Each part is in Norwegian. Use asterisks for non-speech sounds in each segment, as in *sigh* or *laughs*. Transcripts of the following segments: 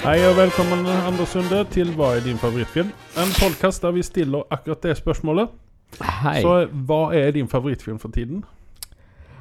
Hei og velkommen Anders Sunde til Hva er din favorittfilm? En podkast der vi stiller akkurat det spørsmålet. Hei. Så hva er din favorittfilm for tiden?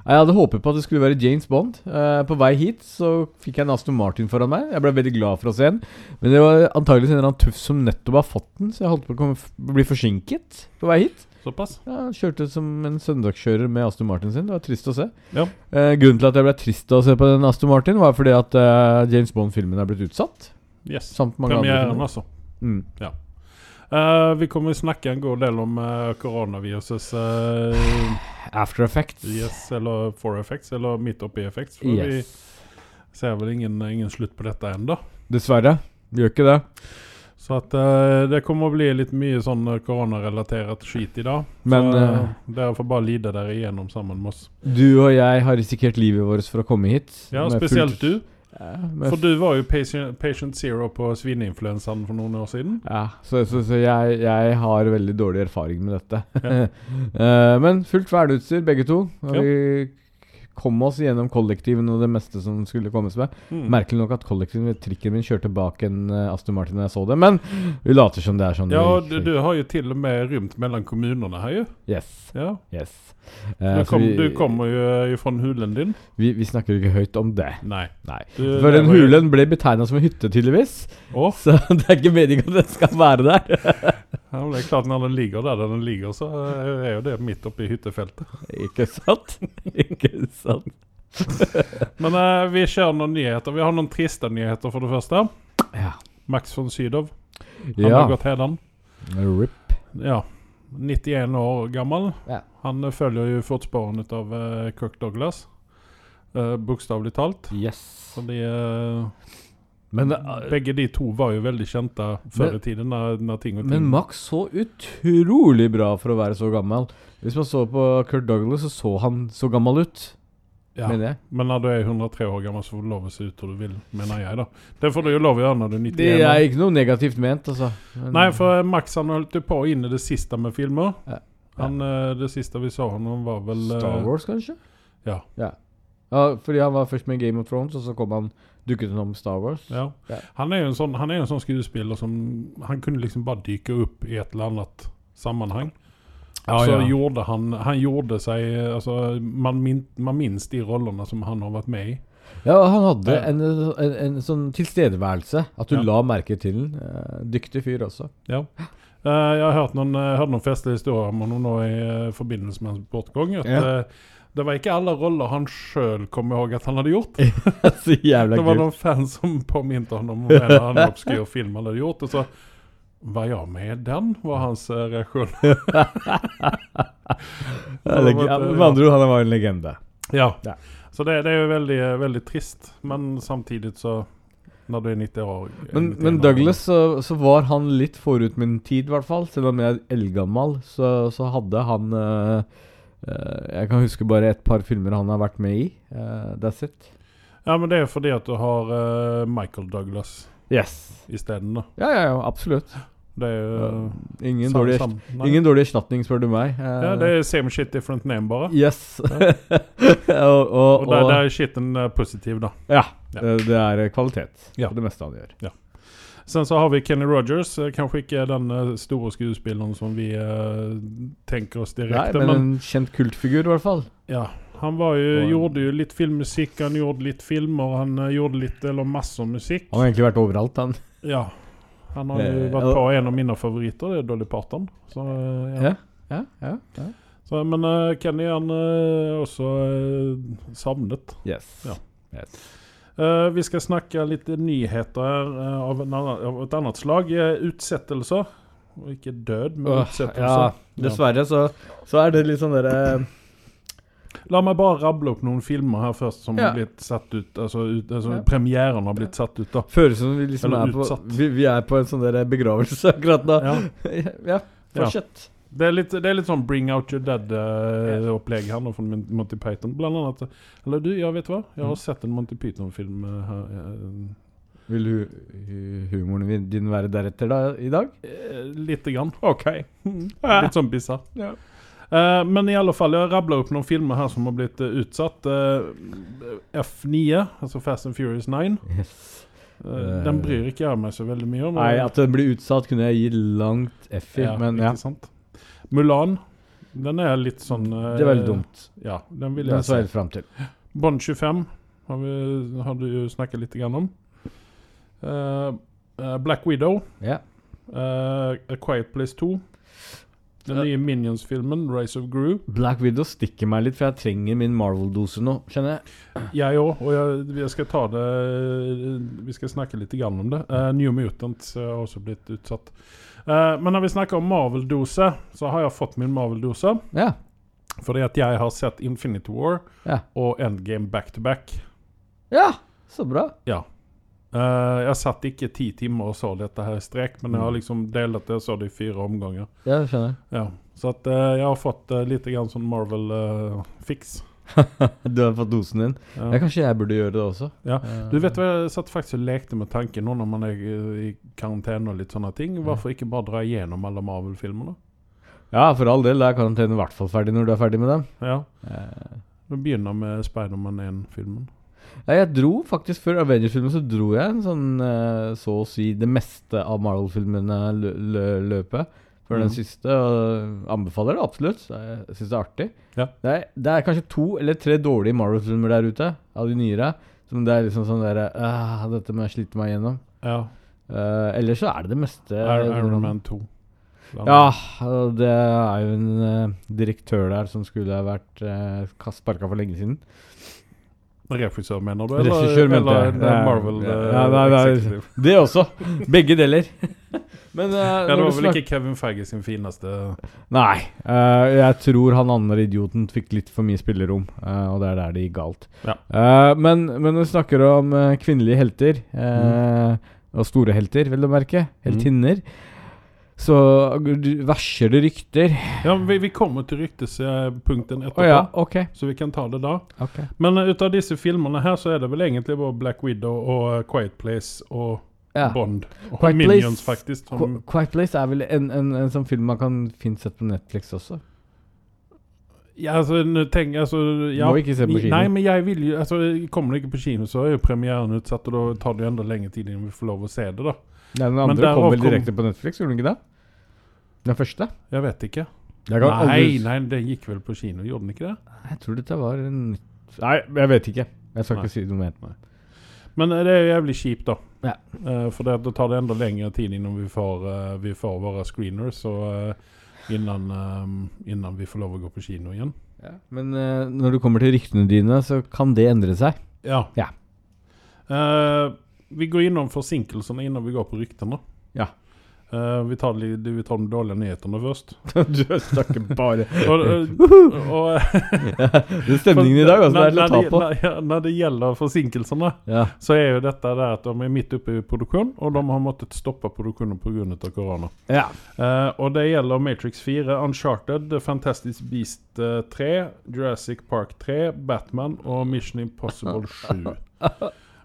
Jeg hadde håpet på at det skulle være James Bond. Eh, på vei hit så fikk jeg en Aston Martin foran meg. Jeg ble veldig glad for å se den. Men det var antakeligvis en eller annen tuff som nettopp har fått den, så jeg holdt på å bli forsinket på vei hit. Såpass? Ja, han kjørte som en søndagskjører med Aston Martin sin. Det var trist å se. Ja. Eh, grunnen til at jeg ble trist å se på den Aston Martin, var fordi at eh, James Bond-filmen er blitt utsatt. Yes. Samt mange andre Premieren, filmer. altså. Mm. Eh, vi kommer snakke en god del om uh, koronavirusets uh, After Effects. yes, eller for effects, eller midt oppi effects. For Yes. vi ser vel ingen, ingen slutt på dette ennå. Dessverre. Vi gjør ikke det. Så at uh, det kommer å bli litt mye sånn eh, koronarelatert skit i dag. Men så, eh, dere får bare lide dere igjennom sammen med oss. du og jeg har risikert livet vårt for å komme hit. Ja, spesielt fullt- du. Ja, For du var jo patient, patient zero på svineinfluensaen for noen år siden. Ja, så, så, så jeg, jeg har veldig dårlig erfaring med dette. *laughs* Eh, men fullt verneutstyr, begge to. Og Ja. vi kom oss gjennom kollektivene og det meste som skulle kommes med. Mm. Merkelig nok at kollektiven trikken min kjørte bak en eh, Aston Martin da jeg så det, men vi later som det er sånn. Ja, du, du har jo til og med rymt mellom kommunene her, jo. Yes. Ja. yes. Uh, kom, vi, du kommer jo fra hulen din. vi, vi snakker ikke høyt om det. Nei. Nei. Du, For den hulen ble betegna som en hytte, tydeligvis. Oh. Så *laughs* det er ikke meningen at den skal være der. *laughs* ja, men det er klart når den ligger der den ligger, så er jo det midt oppi hyttefeltet. ikke sant? *laughs* ikke sant? *laughs* Men uh, vi kjører noen nyheter. Vi har noen triste nyheter, for det første. Ja. Max von Sydow. Han ja. har gått hedan. RIP. Ja. 91 år gammel. Ja. Han eh, følger jo fotsporene av uh, Kirk Douglas. Uh, Bokstavelig talt. Yes. Fordi eh, Men, uh, begge de to var jo veldig kjente før i tiden. Når, når ting og ting men Max så utrolig bra for å være så gammel. Hvis man så på Kurt Douglas, så så han så gammel ut, ja. mener jeg. Men når du er 103 år gammel, så får du lov å se ut som du vil, mener jeg. da Det får du jo lov å gjøre når du er 91 Det er ikke noe negativt ment, altså. Men- Nei, for Max han holdt jo på inn i det siste med filmer. Ja. Han, eh, Det siste vi så han var vel eh, Star Wars, kanskje? Ja. ja. Ja, fordi han var først med Game of Thrones, og så kom han dukket han om Star Wars. Ja. Ja. Han er jo en sånn Han er en sånn skuespiller som Han kunne liksom bare dyke opp i et eller annet sammenheng. Ja, så gjorde han Han gjorde seg Altså, man, min, man minnes de rollene som han har vært med i. Ja, han hadde en, en, en sånn tilstedeværelse. At du Ja. la merke til den. Eh, dyktig fyr også. Ja. Eh, jeg har hørt noen, hørt noen festlige historier om ham nå i eh, forbindelse med hans bortgang. At Ja. Eh, det var ikke alle roller han sjøl kom ihåg at han hadde gjort. *laughs* så jævla Det var noen fans som påminte han om en annen obskur film han hadde gjort. Og så Var jeg med i den? var hans eh, reaksjon. *laughs* Med andre ord, han var en legende. Ja. Ja. Så det, det er jo veldig, veldig trist. Men samtidig så Når du er 90 år Men, 91 men år- Douglas, så, så var han litt forut min tid, i hvert fall. Selv om jeg er eldgammel, så, så hadde han eh, eh, Jeg kan huske bare et par filmer han har vært med i. Eh, that's it. Ja, men det er fordi at du har eh, Michael Douglas Yes. isteden. da. Ja, ja, ja, absolutt. Det er jo ingen, sam- dårlig, sam- ingen dårlig erstatning, spør du meg. Uh, Ja, det er same shit, different name, bare. Yes. *laughs* og, og, Og der, og, der er shitten eh, positiv, da. ja, Ja. Det, det er eh, kvalitet Ja. på det meste han gjør. Sen så har vi Kenny Rogers. eh, Kanskje ikke den eh, store skuespilleren som vi eh, tenker oss Nei, direkte, men men, en kjent kultfigur, i hvert fall. ja. Han var jo, en... gjorde jo litt filmmusikk, han gjorde litt filmer, han gjorde litt, eller masse musikk. Han har egentlig vært overalt, han. Ja. Han har jo vært på en av mine favoritter, det er Dolly Parton. Så, ja. Ja, ja, ja. Så, men uh, Kenny han er også uh, savnet. Yes. Ja. yes. Eh, vi skal snakke litt nyheter eh, av, en annen, av et annet slag. Uh, utsettelser. Og ikke død, men uh, utsettelser. ja, dessverre så, så er det litt sånn derre La meg bare rable opp noen filmer her først som Ja. har blitt satt ut. Altså, ut, altså Ja. Premieren har blitt satt ut, da. Føles som vi liksom Eller er på vi, vi er på en sånn der begravelse akkurat nå. Ja. *laughs* ja, fortsett. Det er, litt, det er litt sånn Bring Out Your Dead-opplegg her nå fra Monty Python. Blant annet Eller du, ja, vet du hva? Jeg har Mm. sett en Monty Python-film uh, her. eh, Vil hu hu humoren din være deretter da i dag? eh, Lite grann. OK. *laughs* Litt sånn bisarr. Eh, men i alle fall, jeg rabla opp noen filmer her som har blitt eh, utsatt. Eh, F9, altså Fast and Furious 9. Yes. Eh, Den bryr ikke jeg meg så veldig mye om. Nei, at den blir utsatt, kunne jeg gi langt F i, ja, men ikke sant? Mulan, den er litt sånn eh, Det er veldig dumt. Ja, den vil Den jeg så jeg fram til. Bond 25 har, vi, har du jo snakket litt grann om. Eh, eh, Black Widow, Ja. eh, A Quiet Place 2. Den nye Minions-filmen, Race of Gru. Black Widow stikker meg litt, for jeg trenger min Marvel-dose nå, kjenner jeg. Jeg òg, og jeg, jeg skal ta det Vi skal snakke litt grann om det. Eh, New Mutants eh, har også blitt utsatt. Eh, men når vi snakker om Marvel-dose, så har jeg fått min Marvel-dose. Ja. Fordi at jeg har sett Infinity War Ja. og Endgame back to back. ja, så bra. Ja. Uh, jeg satt ikke ti timer og så dette her i strek, men jeg har liksom delt det og så det i fire omganger. Ja, det skjønner jeg. Ja. Så at uh, jeg har fått uh, litt grann sånn Marvel-fiks. *laughs* Du har fått dosen din. ja. Ja, kanskje jeg burde gjøre det også. Ja. Eh, Du vet hva, jeg satt faktisk og lekte med tanken nå når man er i karantene og litt sånne ting. Hvorfor ikke bare dra igjennom alle Marvel-filmene? Ja, for all del. Da er karantenen i hvert fall ferdig når du er ferdig med dem. Ja. Du begynner med Spiderman 1-filmen. Ja, jeg dro faktisk Før Avengers-filmen så dro jeg en sånn eh, så å si det meste av Marvel-filmene lø lø løpet. Mhm. den siste. Og anbefaler det absolutt. Jeg syns det er artig. Ja. Det, er, det er kanskje to eller tre dårlige Marvel-filmer der ute, av de nyere. Som det er liksom sånn derre «Ah, Dette må jeg slite meg gjennom. Ja. Uh, ellers så er det det meste Iron, Iron Man 2. Ja, det er jo en uh, direktør der som skulle ha vært uh, sparka for lenge siden. Regissør, mener du? Regissør, mener eller, eller Ja, Marvel ja, eh, ja, nei, nei. executive? *laughs* Det også. Begge deler. *laughs* Men uh, Ja, det var vel ikke Kevin Feige sin fineste Nei. Uh, jeg tror han andre idioten fikk litt for mye spillerom, uh, og det er der det gikk galt. Men, men når vi snakker om kvinnelige helter, Mm. og store helter, vel å merke, heltinner, så verser det rykter. Ja, vi, vi kommer til ryktespunkten etterpå, oh, ja, ok. så vi kan ta det da. Okay. Men uh, ut av disse filmene her så er det vel egentlig bare Black Widow og uh, Quiet Place og Ja. Bond. Og Quiet Minions, Place- faktisk. Som, Quiet Place er vel en, en, en sånn film man kan finne sett på Netflix også? ja, altså, tenk, altså ja. Må ikke se på kino. Nei, men jeg vil jo altså, Kommer det ikke på kino, så er jo premieren utsatt, og da tar det jo enda lenger tid Enn vi får lov å se det, da. Nei, den andre kommer kom vel direkte på Netflix, gjorde den ikke det? Den første? Jeg vet ikke. Jeg Nei, aldri- nei, den gikk vel på kino, gjorde den ikke det? Jeg tror dette var en Nei, jeg vet ikke. Jeg skal Nei. ikke si noe mer. Men uh, det er jævlig kjipt, da. Ja. Uh, for det, da tar det enda lengre tid innen vi får, uh, vi får våre screeners, og uh, innan, eh, innan vi får lov å gå på kino igjen. Men eh, når det kommer til ryktene dine, så kan det endre seg. Ja. Ja. Eh, vi går innom forsinkelsene innan vi går på ryktene. Ja. Eh, vi, tar, li- vi tar de dårlige nyhetene først. *laughs* du snakker bare *laughs* Og, *laughs* og, og, Det er stemningen i dag, altså. Det er å når, på. når, når det gjelder forsinkelsene, Ja. så er jo dette det at de er midt oppe i produksjon, og de har måttet stoppe produksjonen pga. korona. ja. Uh, og det gjelder Matrix 4, Uncharted, The Fantastic Beast eh, 3, Jurassic Park 3, Batman og Mission Impossible 7.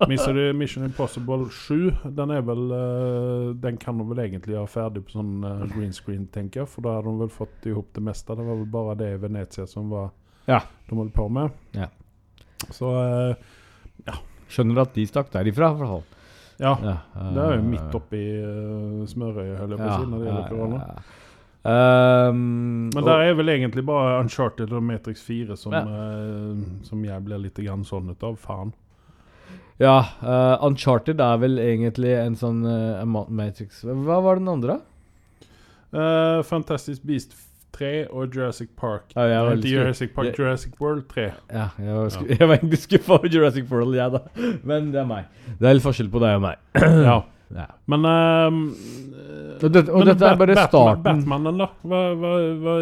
*laughs* Du Mission Impossible 7? Den er vel eh, Den kan de vel egentlig gjøre ferdig på sånn eh, green screen, tenker jeg. For da har de vel fått i hop det meste. Det var vel bare det i Venezia som var Ja. de holdt på med. Ja. Så ja. Skjønner at de stakk derifra, i hvert fall. ja. Ja, Det er jo eh, midt oppi uh, smørøyet, holder jeg på å si, når det gjelder korona. ja. Ehm, Men der er vel egentlig bare Uncharted og Matrix 4 som, Ja. uh, som jeg blir litt grann sånn ut av. Faen. Ja, Uh, Uncharted er vel egentlig en sånn uh, Matrix Hva var den andre? Uh, Fantastic Beast 3 og Jurassic Park. Ja, ikke sku- Jurassic Park, jeg- Jurassic World 3. Ja, jeg var, sku, *laughs* jeg var egentlig skuffa over Jurassic World, jeg, da. Men det er meg. Det er litt forskjell på deg og meg. ja. *clears throat* Ja. Men um, Og dette- og men dette er bare Batman, starten. Batmanen, da? Hva, hva, hva,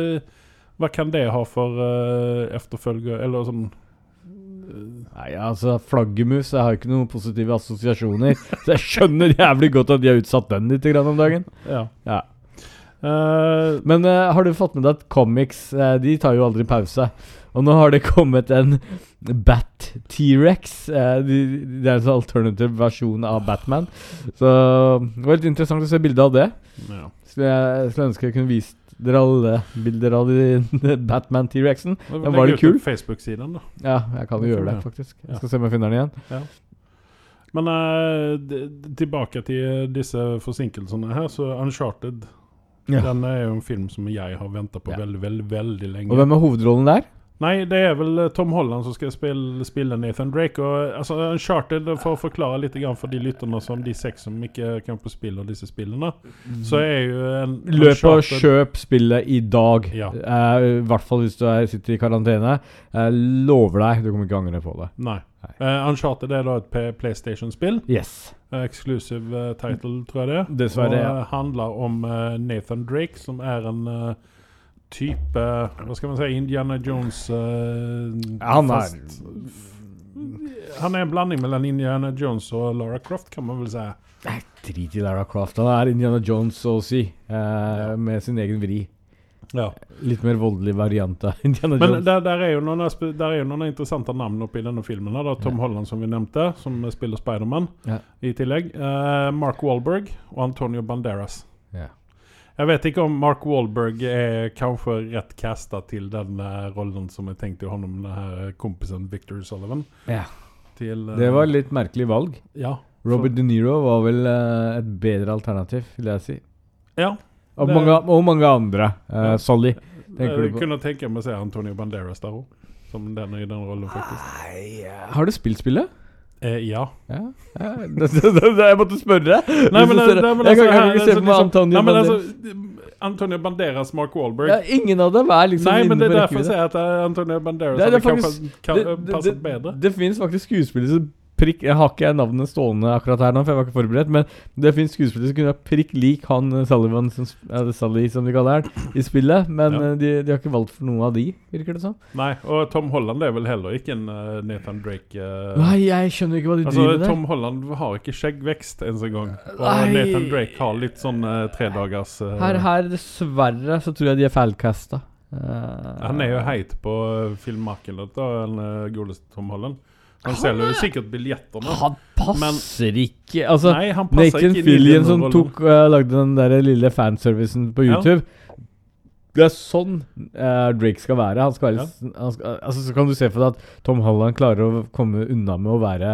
hva kan det ha for uh, efterfølger Eller sånn eh, Nei, altså, flaggermus Jeg har ikke noen positive assosiasjoner. så jeg skjønner jævlig godt at de har utsatt den litt om dagen. Ja. Ja. Uh, Men uh, har du fått med deg at comics uh, De tar jo aldri pause. Og nå har det kommet en Bat T-rex. De, det er en sånn alternativ versjon av Batman. Så det var litt interessant å se bilde av det. ja. Så jeg skulle ønske jeg kunne vist dere alle bilder av de *laughs* Batman T-rexen. Den var litt kul. Facebook-siden, da. Ja, jeg kan jo gjøre det, faktisk. Jeg skal se om jeg finner den igjen. Men eh, d- d- tilbake til disse forsinkelsene her, så Uncharted Ja. Den er jo en film som jeg har venta på Ja. veldig, veldig veldig lenge. Og hvem er hovedrollen der? Nei, det er vel eh, Tom Holland som skal spille, spille Nathan Drake. Og altså, Uncharted, For å forklare litt for de lytterne som de seks som ikke kan få spille disse spillene, så er jo en Løp og kjøp spillet i dag. Ja. Uh, I hvert fall hvis du er, sitter i karantene. Jeg lover deg, du kommer ikke angre på det. Nei. Nei. Eh, Uncharted er da et PlayStation-spill. Yes. Eh, Exclusive eh, title, tror jeg det er. Dessverre, Og ja. eh, handler om eh, Nathan Drake, som er en eh, type Hva skal man si? Indiana Jones uh, Han er Han er en blanding mellom Indiana Jones og Lara Croft, kan man vel si. Drit i Lara Croft. Han er Indiana Jones, så å si. Eh, Med sin egen vri. Ja. Litt mer voldelig variant av *laughs* Indiana Men der, der er jo noen, der er jo noen interessante navn oppi denne filmen. Da. Tom Ja. Holland, som vi nevnte, som spiller Spiderman Ja. i tillegg. Uh, Mark Wahlberg og Antonio Banderas. Ja. Jeg vet ikke om Mark Wahlberg er kanskje rett casta til den eh, rollen som jeg tenkte han om denne kompisen Victor Sullivan. Ja. Til, uh, Det var litt merkelig valg. Ja. Robert De Niro var vel uh, et bedre alternativ, vil jeg si. ja. Og, Det- mange, og mange andre. Uh, Ja. Sully. Jeg kunne tenke meg å se Antonio Banderas der òg. Som den i den rollen, faktisk. Nei, eh, Har du spilt spillet? Eh, ja. Ja. Det, det, det, det, jeg måtte spørre. Nei, men, nei, men jeg altså, kan, jeg kan ikke se altså, på meg liksom- Antonio Nei, Banderas. altså Antonio Banderas, Mark Wahlberg ja, Ingen av dem er liksom Nei, men det er derfor jeg sier at eh, Antonio Banderas Det det er kanskje kan, Det, det, det, bedre. det finnes faktisk skuespillere som prikk Jeg har ikke navnet stående akkurat her nå, for jeg var ikke forberedt. Men det finnes skuespillere som kunne vært prikk lik han eh, Sullivan, som, eller Sully som de kaller han, i spillet. Men Ja. eh, de, de har ikke valgt for noen av de, virker det som. Nei, og Tom Holland er vel heller ikke en uh, Nathan Drake uh, Nei, jeg skjønner ikke hva de Altså, driver med. Tom Holland har ikke skjeggvekst ens en gang. Og Nei. Nathan Drake har litt sånn uh, tredagers uh, Her, her, dessverre, så tror jeg de er feilcasta. Uh, Han er jo heit på filmmarkedet, da, den uh, godeste Tom Holland. Han selger jo sikkert billetter nå. Han passer ikke Altså, Nei, han passer Nathan ikke Fillion som tok uh, lagde den der lille fanservicen på Ja. YouTube. Det er sånn uh, Drake skal være. Han skal være Ja. han skal, altså, Så kan du se for deg at Tom Holland klarer å komme unna med å være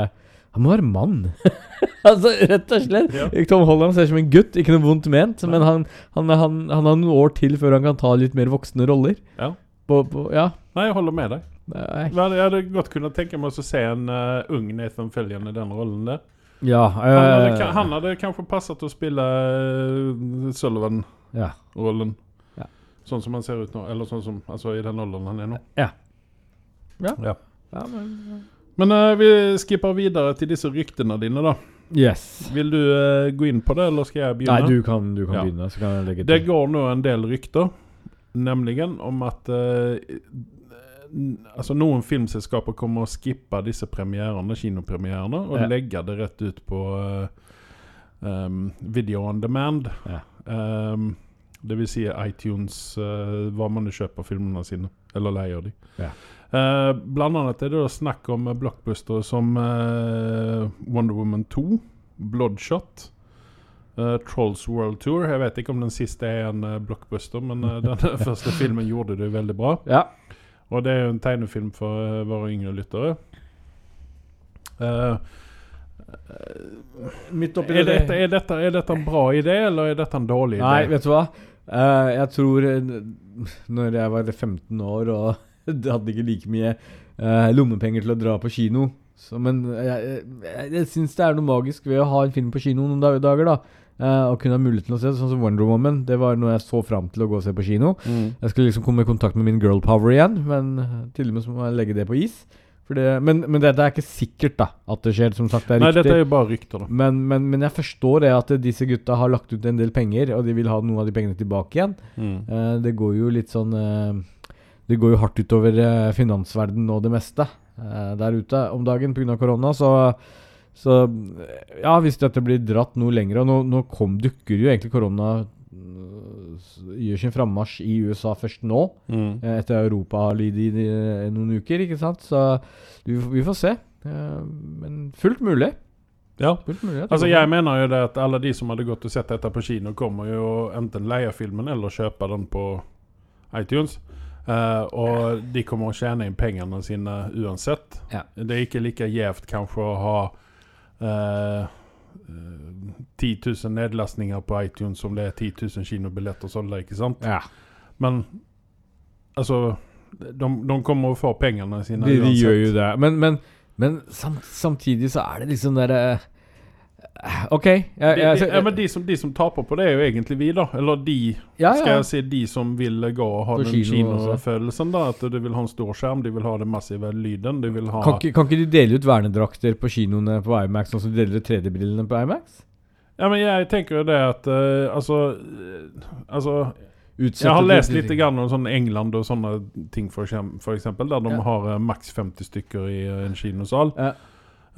Han må være mann. *laughs* altså, rett og slett. Ja. Tom Holland ser ut som en gutt, ikke noe vondt ment, men han, han, han, han har noen år til før han kan ta litt mer voksne roller. Ja. På, på, ja. Nei, jeg holder med deg. Nei. Men Jeg hadde godt kunnet tenke meg å se en uh, ung Nathan Fillion i den rollen der. Ja, Han hadde, eh, han hadde kanskje passet å spille uh, Sullivan-rollen. ja. Sånn som han ser ut nå. Eller sånn som Altså i den åldern han er nå. Ja. Ja. ja. ja men, Men uh, vi skipper videre til disse ryktene dine, da. Yes. Vil du uh, gå inn på det, eller skal jeg Nei, begynne? du kan, du kan Ja. begynne, så kan jeg legge Det går nå en del rykter, nemlig om at eh, n- Altså Noen filmselskaper kommer å skippe disse premierene, kinopremierene og Ja. legge det rett ut på uh, um, video on demand. Ja. Um, det vil si iTunes, uh, hva man kjøper filmene sine, eller leier de. Ja. Uh, blant annet er det da snakk om blockbustere som Wonder Woman 2, Bloodshot, Uh, Trolls World Tour. Jeg vet ikke om den siste er en uh, blockbuster, men uh, den *laughs* første filmen gjorde det veldig bra. Ja. Og det er jo en tegnefilm for eh, våre yngre lyttere. Uh, Midt er, dette, er, dette, er dette en bra idé, eller er dette en dårlig idé? Nei, vet du hva? Uh, jeg tror Når jeg var 15 år og *laughs* hadde ikke like mye uh, lommepenger til å dra på kino så, Men jeg, jeg, jeg syns det er noe magisk ved å ha en film på kino noen dager. da Eh, Og kunne ha mulighet til å se sånn som Wonder Woman. Det var noe jeg så fram til å gå og se på kino. Mm. Jeg skulle liksom komme i kontakt med min girl power igjen, men eh, til og med så må jeg legge det på is. Det, men, men dette er ikke sikkert da at det skjer. Som sagt, det er Nei, riktig. dette er jo bare rykter, da. Men, men, men jeg forstår det at disse gutta har lagt ut en del penger, og de vil ha noe av de pengene tilbake igjen. Eh, det går jo litt sånn uh, Det går jo hardt utover uh, finansverdenen og det meste der ute om dagen pga. korona, så så ja, hvis dette blir dratt noe lenger Og nå, nå kom, dukker jo egentlig korona øh, Gjør sin frammarsj i USA først nå, Mm. eh, etter Europa har lidd i noen uker, ikke sant? Så vi, vi får se. Eh, men fullt mulig. Ja. Fullt mulig Altså Jeg mener jo det at alle de som hadde gått og sett dette på kino, kommer jo enten leie filmen eller kjøpe den på iTunes. Uh, og de kommer å tjene inn pengene sine uansett. Ja. Det er ikke like gjevt kanskje å ha eh, eh, 10 000 nedlastninger på iTunes som det er 10 000 kinobilletter solgte, ikke sant? Ja. Men altså de, de kommer og får pengene sine De, de gjør jo det. Men, men, men samt, samtidig så er det liksom derre OK. Jeg, de, jeg, de, ja, men de som, de som taper på det, er jo egentlig vi, da. Eller de, ja, skal jeg si, de som vil gå og ha På den kinofølelsen. da At de vil ha en stor skjerm, de vil ha den massive lyden. De vil ha Kan, ikke, kan ikke de dele ut vernedrakter på kinoene på Imax, sånn som de deler ut 3D-brillene på Imax? Ja, men jeg tenker jo det at uh, Altså, uh, altså Utsette Jeg har lest litt grann om sånn England og sånne ting, eksempel, der de Ja. har uh, maks 50 stykker i en kinosal. Ja.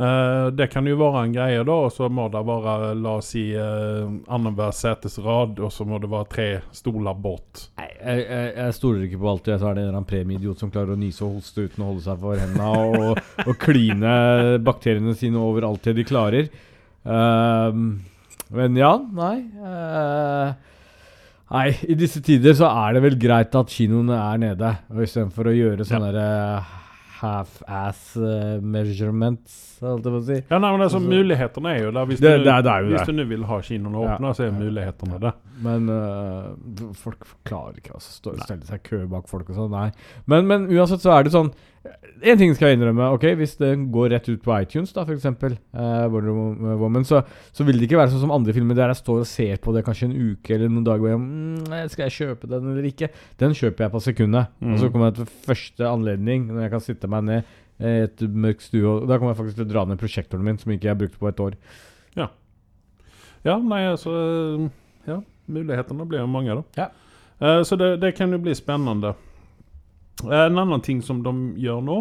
Eh, det kan jo være en greie, da, og så må det være, la oss si, uh, annenhver setesrad, og så må det være tre stoler bort. Nei, jeg, jeg, jeg stoler ikke på alt. Jeg tar det en premieidiot som klarer å nyse og hoste uten å holde seg for hendene og, og kline bakteriene sine over alt det de klarer. Uh, men ja, nei Uh, Nei, i disse tider så er det vel greit at kinoene er nede, og istedenfor å gjøre sånne eh, half-ass eh, measurements, holdt jeg på å si. Ja, nei, men altså, Altså- Mulighetene er jo der. Hvis, Det- du, det er- det er jo hvis du nå vil ha kinoene Ja. åpne, så er mulighetene det. Men uh, folk klarer ikke altså, stå, stelle seg i kø bak folk og sånn. Nei. Men, men uansett så er det sånn En ting skal jeg innrømme. ok, Hvis det går rett ut på iTunes, da, f.eks., Wonder Woman, så, så vil det ikke være sånn som andre filmer der jeg står og ser på det kanskje en uke eller noen dager. Og mm, skal jeg kjøpe den eller ikke? Den kjøper jeg på sekundet. Mm. Og så kommer jeg til første anledning, når jeg kan sitte meg ned i et mørkt stue. Og da kommer jeg faktisk til å dra ned prosjektoren min, som ikke jeg har brukt på et år. Ja, nei, altså Ja, mulighetene blir jo mange, da. Ja. Eh, så det, det kan jo bli spennende. Eh, en annen ting som de gjør nå,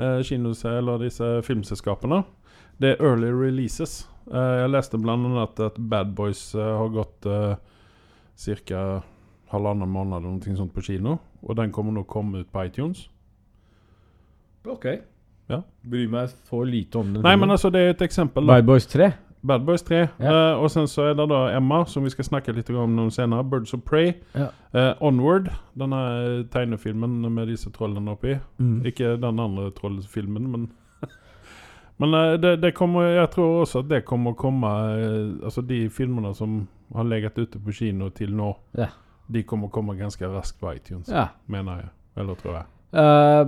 uh, kinos, eller disse filmselskapene, det er early releases. Eh, jeg leste blant annet at Bad Boys eh, har gått ca. halvannen måned eller noe sånt på kino. Og den kommer nå komme ut på iTunes. Ok. Ja. Bryr meg for lite om den. Nei, men altså, det er et eksempel. da. Bad Boys 3? Bad Boys 3. Ja. Uh, og sen så er det da Emma, som vi skal snakke litt om noen senere. Birds of Prey. Ja. Uh, Onward, denne tegnefilmen med disse trollene oppi. Mm. Ikke den andre trollfilmen, men *laughs* Men uh, det, det kommer, jeg tror også at det kommer å komme Altså de filmene som har ligget ute på kino til nå, Ja. de kommer å komme ganske raskt på iTunes, mener jeg. Eller tror jeg. Eh,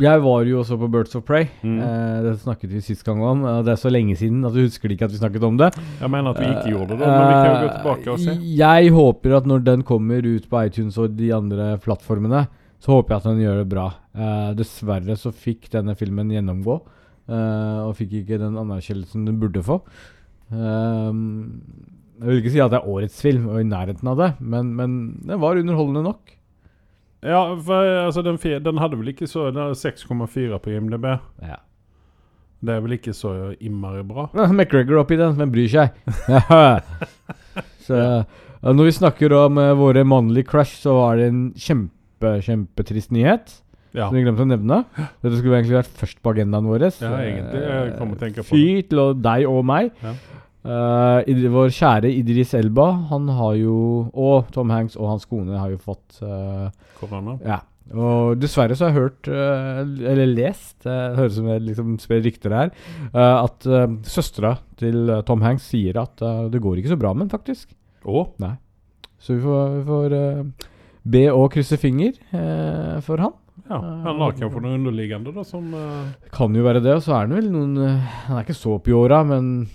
jeg var jo også på Birds of Prey. Mm. Eh, det snakket vi sist gang om. og det er så lenge siden at du husker ikke at vi snakket om det. Jeg mener at vi ikke gjorde det, men vi kan jo gå tilbake og se. Eh, Jeg håper at når den kommer ut på iTunes og de andre plattformene, så håper jeg at den gjør det bra. Eh, dessverre så fikk denne filmen gjennomgå, eh, og fikk ikke den anerkjennelsen den burde få. Eh, jeg vil ikke si at det er årets film, og i nærheten av det, men, men den var underholdende nok. Ja, for altså, den, den hadde vel ikke så den har 6,4 på IMDb. Ja. Det er vel ikke så innmari bra. *laughs* McGregor oppi den, men bryr seg? *laughs* så ja, Når vi snakker om uh, våre mannlige crush, så var det en kjempe, kjempetrist nyhet. Ja, Som vi glemte å nevne. *gasps* Dette skulle egentlig vært først på agendaen vår. Ja, egentlig. Jeg kom å tenke på Fy til deg og meg. Ja. Id- vår kjære Idris Elba, han har jo Og Tom Hanks og hans kone har jo fått uh, korona. Ja. Og dessverre så har jeg hørt, uh, eller lest, uh, høres ut som jeg liksom sprer rykter her, at uh, søstera til Tom Hanks sier at det går ikke så bra med han, faktisk. Å? Så vi får, vi får be og krysse finger for han. Ja, han har kanskje noe underliggende da, som kan jo være det, og så er han vel noen Han er ikke så opp i åra, men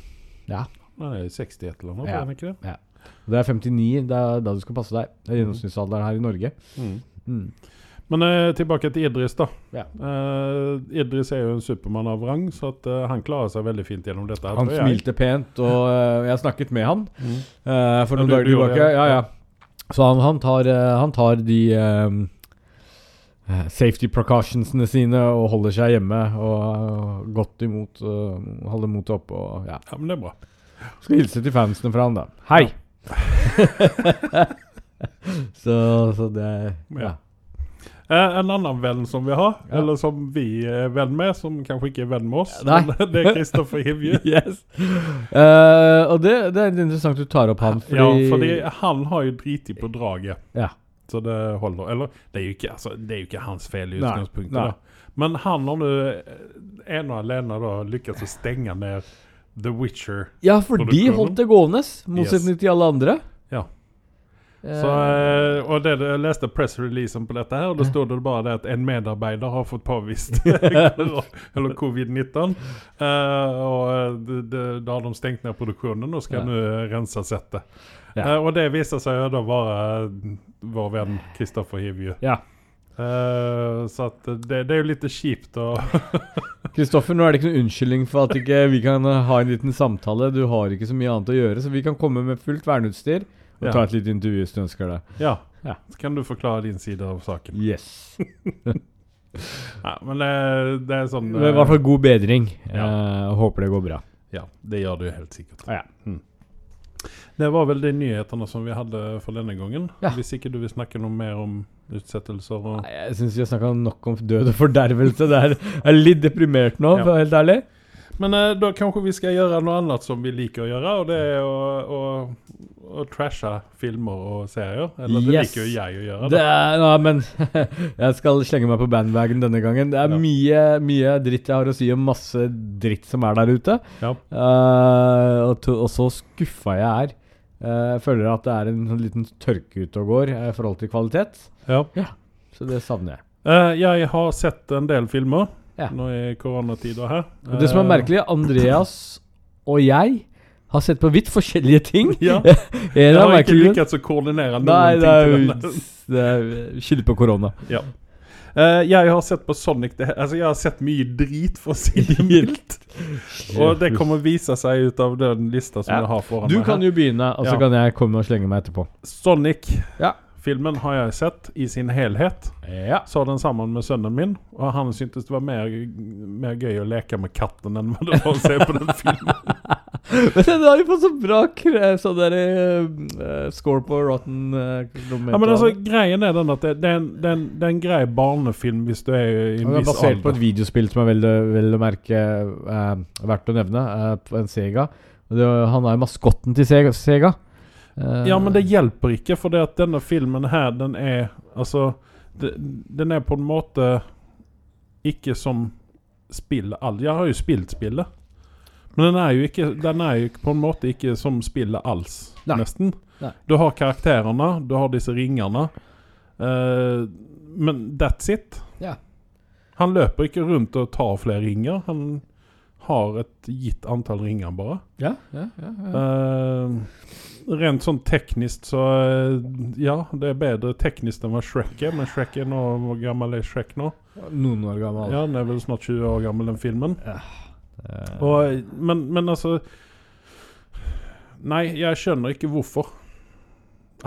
Han er 60 et eller annet, Ja. er han ikke det? det er 59. Det er da du skal passe deg. Det er gjennomsnittsalderen her i Norge. Mm. Mm. Men eh, tilbake til Idris, da. Ja. Eh, Idris er jo en supermann av rang, så at, eh, han klarer seg veldig fint gjennom dette. Han smilte pent, og eh, jeg snakket med han. Mm. Eh, for noen dager tilbake. Ja, ja. ja. Så han, han, tar, eh, han tar de safety precautionsene sine og holder seg hjemme og uh, godt imot uh, Holder motet oppe og ja. Ja, men det er bra. Skal hilse til fansene fra han, da. Hei! *laughs* så, så det Ja. Ja. Eh, en annen venn som vi har, Ja. eller som vi er venn med, som kanskje ikke er venn med oss, Nei. men det er Kristoffer *laughs* Hivju. Yes. Eh, og det, det er interessant du tar opp han, fordi, Ja, fordi han har jo driti på draget. Ja. Så det holder. Eller, det er jo ikke, altså, det er jo ikke hans feil i utgangspunktet. Men han har nå eh, ene og alene da lykkes å stenge ned The Witcher. Ja, for de holdt det gående, motsetning til alle andre. Ja. Eh, Så, eh, og det, jeg leste pressreleasen på dette, her og da stod det bare det at en medarbeider har fått påvist *laughs* *laughs* eller covid-19. Uh, og da har de stengt ned produksjonen og skal Ja. nå rense settet. Ja. Uh, og det viser seg jo da være vår venn Kristoffer Hivju. Ja. Eh, så det, det er jo litt kjipt å *laughs* Kristoffer, nå er det ikke noen unnskyldning for at ikke vi kan eh, ha en liten samtale. Du har ikke så mye annet å gjøre, så vi kan komme med fullt verneutstyr og Ja. ta et lite intervju hvis du ønsker det. Ja. Ja. Så kan du forklare din side av saken. Yes. *laughs* Ja, men det, det er sånn Det er I hvert fall god bedring. Ja. Uh, håper det går bra. Ja, det gjør du helt sikkert. Ja. Mm. Det var vel de nyhetene som vi hadde for denne gangen. Hvis ikke du vil snakke noe mer om utsettelser og Nei, jeg syns vi har snakka nok om død og fordervelse. Det er, er litt deprimert nå, Ja. for å være helt ærlig. Men eh, da kanskje vi skal gjøre noe annet som vi liker å gjøre, og det er å, å, å trashe filmer og serier. Eller det Yes. liker jo jeg å gjøre. Det er, ja, men *laughs* jeg skal slenge meg på bandwagon denne gangen. Det er Ja. mye, mye dritt jeg har å si om masse dritt som er der ute. Ja. Uh, og, to, og så skuffa jeg er. Eh, jeg føler at det er en sånn liten tørke ute og går eh, i forhold til kvalitet. Ja. Så det savner jeg. Uh, jeg har sett en del filmer Ja. nå i koronatida her. Og det som er Eh, merkelig, Andreas og jeg har sett på vidt forskjellige ting. *laughs* Ja. *laughs* Jeg har ikke lykkes å koordinere noen Nei, ting Nei, er Skyld på korona. Ja. Eh, jeg har sett på Sonic det, Altså, jeg har sett mye drit, for å si det *laughs* mildt. Og det kommer vise seg ut av den lista som Ja. jeg har foran Du meg. kan her. jo begynne, og så Ja. kan jeg komme og slenge meg etterpå. Ja. Sonic-filmen har jeg sett i sin helhet. Ja. Så den sammen med sønnen min, og han syntes det var mer, mer gøy å leke med katten enn det var å se på den filmen. *laughs* *laughs* Men den har jo fått så bra sånn der uh, score på Rotten uh, Ja, men altså, greien er den at det, det, er, en, det, er, en, det er en grei barnefilm hvis du er i en Den er viss basert på et videospill som er vel, å merke uh, verdt å nevne, uh, på en Sega. Det, han er maskotten til Sega. Sega. Eh, Ja, men det hjelper ikke, for det at denne filmen her, den er Altså, den er på en måte ikke som spill all Jeg har jo spilt spillet. Men den er jo ikke Den er jo på en måte ikke som spillet alls, Nei. nesten. Nei. Du har karakterene, du har disse ringene. Uh, men that's it. Ja. Han løper ikke rundt og tar flere ringer. Han har et gitt antall ringer, bare. Ja, ja, ja, ja. Uh, rent sånn teknisk så eh, Ja, det er bedre teknisk enn hva Shrek er, men Shrek er nå Hvor gammel er Shrek nå? Noen år gammel. Ja, Den er vel snart 20 år gammel, den filmen. Eh, Og, men, men altså Nei, jeg skjønner ikke hvorfor.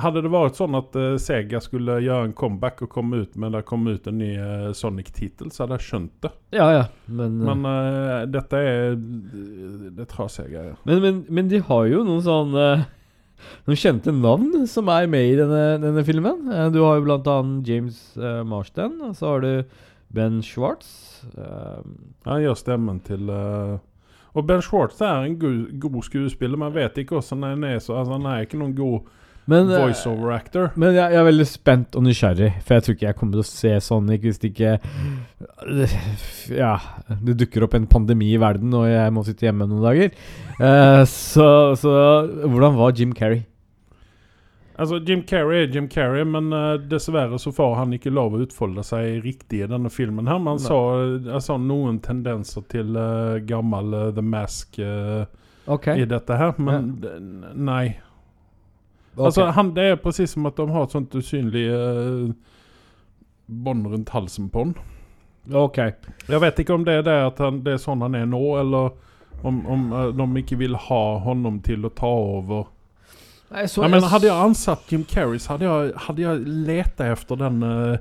Hadde det vært sånn at uh, Sega skulle gjøre en comeback og komme ut med det kom ut en ny uh, Sonic-tittel, så hadde jeg skjønt det. ja, ja. Men, Men uh, dette er Det tar Sega. greier. men, men, men de har jo noen sånne Noen kjente navn som er med i denne, denne filmen. Eh, Du har jo blant annet James Marsden, og så har du Ben Schwartz. eh, Han gjør stemmen til eh, Og Ben Schwartz er en god, god skuespiller, men vet ikke hvordan han er. Så, altså, han er ikke noen god men eh, voiceover actor. Men jeg, jeg er veldig spent og nysgjerrig, for jeg tror ikke jeg kommer til å se Sonic hvis det ikke Ja, det dukker opp en pandemi i verden, og jeg må sitte hjemme noen dager. Uh, så, så hvordan var Jim Carrey? Altså, Jim Carrey er Jim Carrey, men uh, dessverre så får han ikke lov å utfolde seg riktig i denne filmen. her Man Nei. så jeg så noen tendenser til uh, gammel uh, The Mask eh, Ok. i dette her, men d- nei. Altså, han, det er presis som at de har et sånt usynlig bånd rundt halsen på han. ok. Jeg vet ikke om det er det at han, det er sånn han er nå, eller om, om de ikke vil ha honom til å ta over. Nei, så, Ja, men hadde jeg ansatt Jim Carrey, så hadde jeg, hadde jeg leta efter den uh,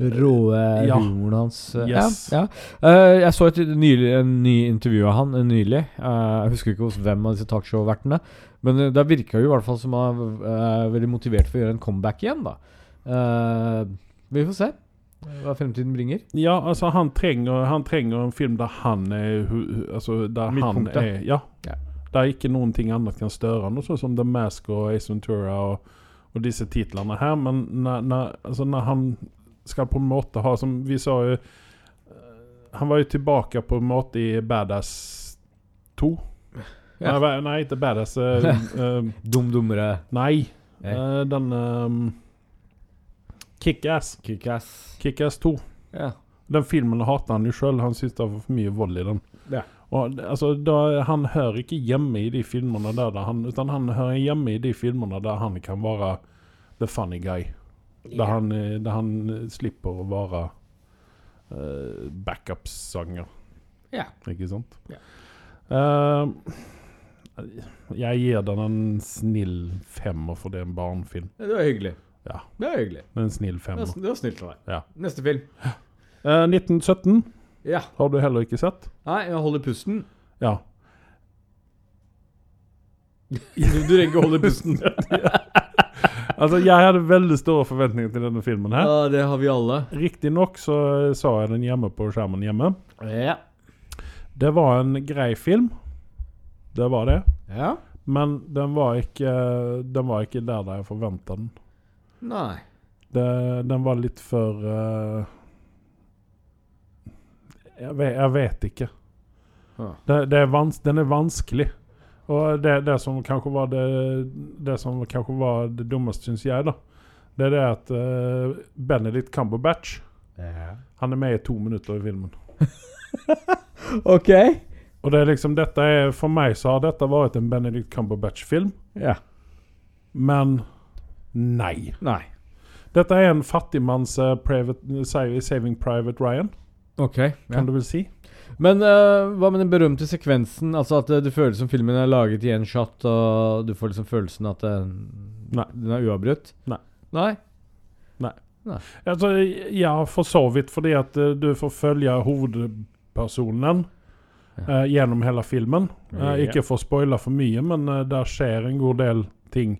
Råe Ja. humoren hans. Uh, Yes. Ja. ja. Eh, jeg så et nylig, en ny intervju av han eh, nylig. Eh, jeg husker ikke hos hvem av disse talkshow-vertene. Men uh, det virka jo i hvert fall som han er veldig motivert for å gjøre en comeback igjen, da. Eh, vi får se hva fremtiden bringer. Ja, altså han trenger, han trenger en film der han er Altså der han er Ja. Ja. Der ikke noen ting annet kan støre han, sånn som The Mask og Ace Ventura og, og disse titlene her. Men når, når, altså når han skal på en måte ha Som vi sa jo eh, Han var jo tilbake på en måte i Badass 2. *laughs* Ja. Nei, nei, ikke Badass. Uh, *laughs* eh, Dum dummere. nei. Nei. Uh, den um, Kickass. Kickass. Kick 2. Ja. Den filmen hater han jo sjøl. Han syns det var for mye vold i den. Ja. Og det- altså, da, Han hører ikke hjemme i de filmene der, der han, utan han hører hjemme i de filmene der han kan være the funny guy. Der, han, eh, der han eh, slipper å være uh, backup-sanger. Ja. Ikke sant? Yeah. Uh, jeg gir den en snill femmer, for det er en barnefilm. Det var hyggelig. Ja. Det var hyggelig. En snill femmer. det var snilt av deg. Ja. Neste film. Uh, 1917 Ja. har du heller ikke sett? Nei, jeg holder pusten. Ja. *laughs* Du, du trenger ikke holde pusten. *laughs* Altså, jeg hadde veldig store forventninger til denne filmen her. Ja, det har vi alle. Riktignok så sa jeg den hjemme på skjermen hjemme. Ja. Det var en grei film. Det var det. Ja. Men den var ikke, den var ikke der da jeg forventa den. Nei. Det, den var litt for eh, jeg, vet, jeg vet ikke. Det, det er vans, den er vanskelig. Og det, det som kanskje var det Det som kanskje var det dummeste, syns jeg, da, det er det at uh, Benedict Cumberbatch Han er med i to minutter i filmen. *laughs* Ok. Og det er liksom dette er For meg så har dette vært en Benedict Cumberbatch-film, Ja. men nei. Nei. Dette er en fattigmanns uh, private, Saving Private Ryan, Ok. Ja. kan du vel si. Men uh, hva med den berømte sekvensen? Altså at uh, det føles som filmen er laget i én shot, og du får liksom følelsen at uh, Nei. den er uavbrutt? Nei. Nei? Altså, ja, for så vidt, fordi at eh, du får følge hovedpersonen eh, gjennom hele filmen. Eh, Ja. Ikke for å spoile for mye, men eh, der skjer en god del ting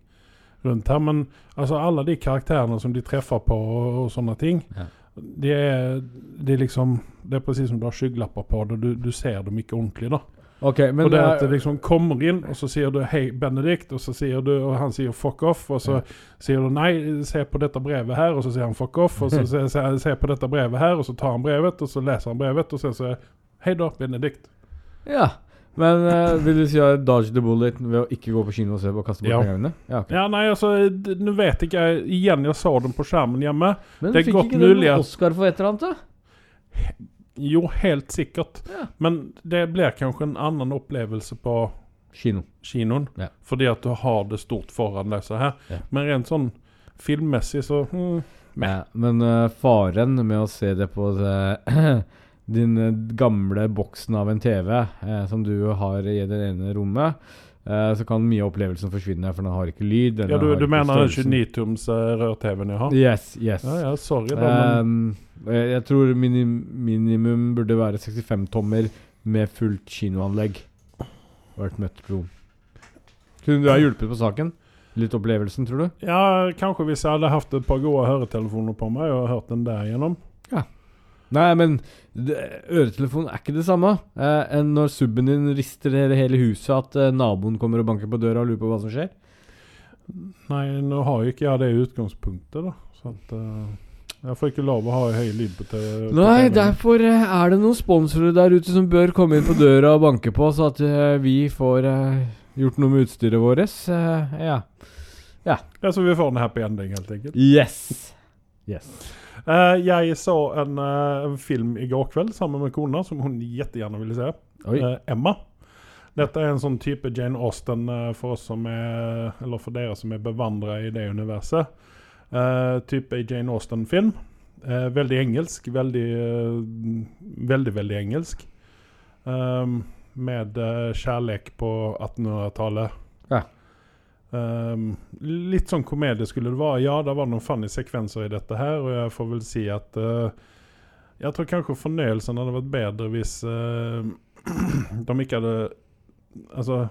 rundt her. Men altså, alle de karakterene som de treffer på, og, og sånne ting, Ja. Det er, det er liksom Det er presis som du har skyggelapper på det, du, du ser dem ikke ordentlig, da. Okay, men og det er at det liksom kommer inn, og så sier du 'hei, Benedikt', og så sier du, og han sier 'fuck off', og så sier du 'nei, se på dette brevet her', og så sier han 'fuck off', og så *laughs* sier se, se på dette brevet her, og så tar han brevet, og så leser han brevet, og så sier 'hei da, Benedikt'. Ja. Men uh, vil du si at dodge the bullet ved å ikke gå på kino og se på og kaste bort Ja. pengene? Ja, okay. Ja, nei, altså, nå vet ikke jeg Igjen, jeg så den på skjermen hjemme. Men det er fikk godt ikke den mulig at- Oscar for et eller annet, da? Jo, helt sikkert. Ja. Men det blir kanskje en annen opplevelse på Kino. kinoen. Ja. Fordi at du har det stort foran deg så her. Ja. Men rent sånn filmmessig så hmm, Ja, men uh, faren med å se det på det, *clears throat* din eh, gamle boksen av en TV eh, som du har i det ene rommet, eh, så kan mye av opplevelsen forsvinne, for den har ikke lyd. Ja, du, du mener den 29-toms uh, rør-TV-en jeg har? Yes, yes. Ja, ja, sorry. Da, men, Um, jeg, tror minim, minimum burde være 65 tommer med fullt kinoanlegg. Vært møtt på. Kunne du ha hjulpet på saken? Litt opplevelsen, tror du? ja, kanskje hvis jeg hadde hatt et par gode høretelefoner på meg og hørt den der gjennom. Nei, men øretelefonen øretelefon er ikke det samme eh, enn når subben din rister hele, huset, at eh, naboen kommer og banker på døra og lurer på hva som skjer. Nei, nå har jo ikke jeg det utgangspunktet, da. Så at eh, Jeg får ikke lov å ha høy lyd på TV. Nei, derfor eh, er det noen sponsorer der ute som bør komme inn på døra og banke på, så at eh, vi får eh, gjort noe med utstyret vårt. ja. ja. Ja, så vi får en happy ending, helt enkelt. Yes. Yes. Eh, jeg så en, eh, en film i går kveld sammen med kona som hun jettegjerne ville se. Eh, Emma. Dette er en sånn type Jane Austen for oss som er Eller for dere som er bevandra i det universet. Uh, type Jane Austen-film. Uh, veldig engelsk. Veldig, uh, veldig, veldig engelsk. Med kjærlek på 1800-tallet. Um, litt sånn komedie skulle det være. Ja, det var noen funny sekvenser i dette her, og jeg får vel si at uh, Jeg tror kanskje fornøyelsen hadde vært bedre hvis uh, *clears throat* de ikke hadde Altså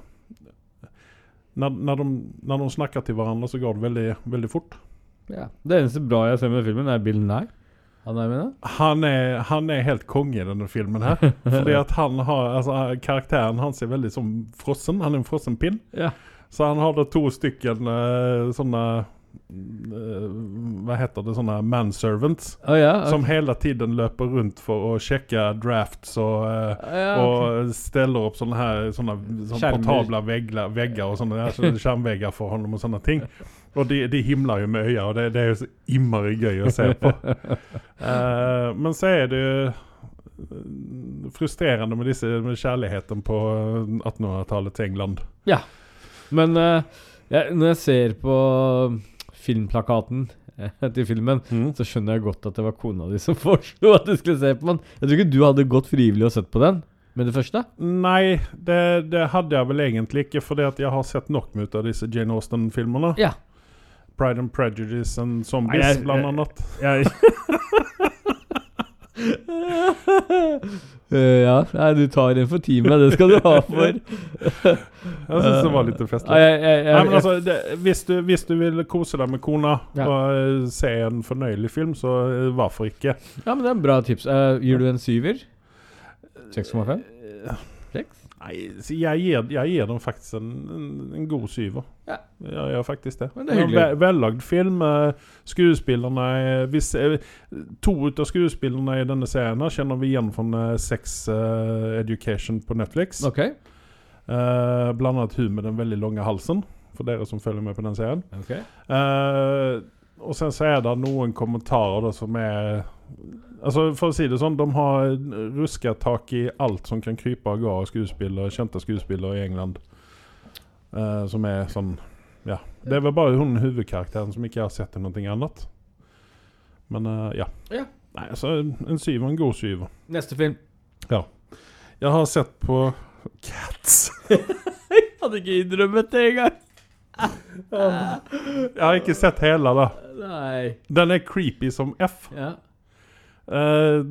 når, når, de, når de snakker til hverandre, så går det veldig, veldig fort. Ja. Det eneste bra jeg ser med filmen, er Bill Nye. Han er? Han er, han er helt konge i denne filmen her. *laughs* Fordi at han har altså, Karakteren hans er veldig som frossen. Han er en frossen pinn. Ja. Så han hadde to stykken eh, sånne eh, Hva heter det? Sånne manservants. Oh, ja, okay. Som hele tiden løper rundt for å sjekke drafts og oh, ja, okay. og steller opp sånne her sånne, sånne portable portabla vegger, og sånne der, *laughs* skjermvegger for honom og sånne ting. Og de, de himler jo med øya, og det, det er jo så innmari gøy å se på. uh, *laughs* men så er det jo frustrerende med disse med kjærligheten på 1800-tallets England. Men eh, jeg, når jeg ser på filmplakaten eh, til filmen, så skjønner jeg godt at det var kona di som *laughs* foreslo at du skulle se på den. Jeg tror ikke du hadde gått frivillig og sett på den med det første. Nei, det, det hadde jeg vel egentlig ikke, fordi at jeg har sett nok ut av disse Jane Austen-filmene. Ja. Pride and Prejudice and Nei, Zombies, jeg- blant annet. Jeg Eh, *laughs* *laughs* ja, nei, du tar en for teamet. Det skal du ha *laughs* for. *laughs* Jeg syns det var litt festlig. Altså, hvis, du, hvis du vil kose deg med kona Ja. og eh, se en fornøyelig film, så eh, hvorfor ikke? ja, men det er en bra tips. Uh, gir du en syver? 6,5? Seks? Nei, så jeg gir, jeg gir dem faktisk en, en, en god syver. Ja. Jeg gjør faktisk det. Men det er. En ve- Vellagd film. eh, Skuespillerne er- hvis, eh, To ut av skuespillerne i denne serien kjenner vi igjen fra eh, Sex eh, Education på Netflix. Okay. Uh, blant annet hun med den veldig lange halsen, for dere som følger med på den serien. Okay. Uh, og sen så er det noen kommentarer da som er Altså For å si det sånn, de har ruska tak i alt som kan krype av gårde skuespillere, kjente skuespillere i England. Uh, som er sånn Ja. Det er vel bare hun hovedkarakteren som ikke har sett i noe annet. Men uh, ja. Ja. Nei, altså En syver, en god syver. Neste film. Jeg har sett på Cats. *laughs* jeg Hadde ikke innrømmet det engang. Jeg har ikke sett hele, da. Nei. Den er creepy som F. Ja. Uh,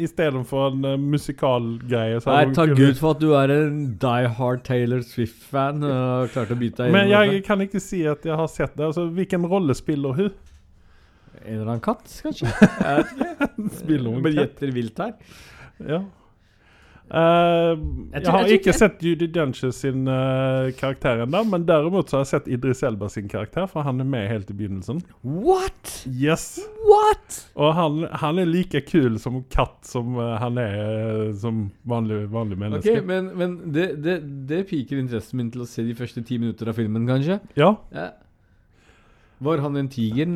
Istedenfor en uh, musikalgreie. Nei, takk Gud for at du er en die hard Taylor Swift-fan Uh, klarte å bytte deg Men jeg kan ikke si at jeg har sett det. Altså, Hvilken rolle spiller hun? En eller annen katt, kanskje? *laughs* Jeg vet ikke. Spiller hun Bare gjetter vilt her. Ja. Uh, Jeg jeg, har jeg ikke sett Judy Dunche sin uh, karakter ennå, men derimot så har jeg sett Idris Elba sin karakter, for han er med helt i begynnelsen. What? Yes What? Og han, han er like kul som katt som uh, han er som vanlig, vanlig Ok, Okay, men, men det, det, det piker interessen min til å se de første ti minutter av filmen, kanskje. Ja? Ja. Var han en tiger,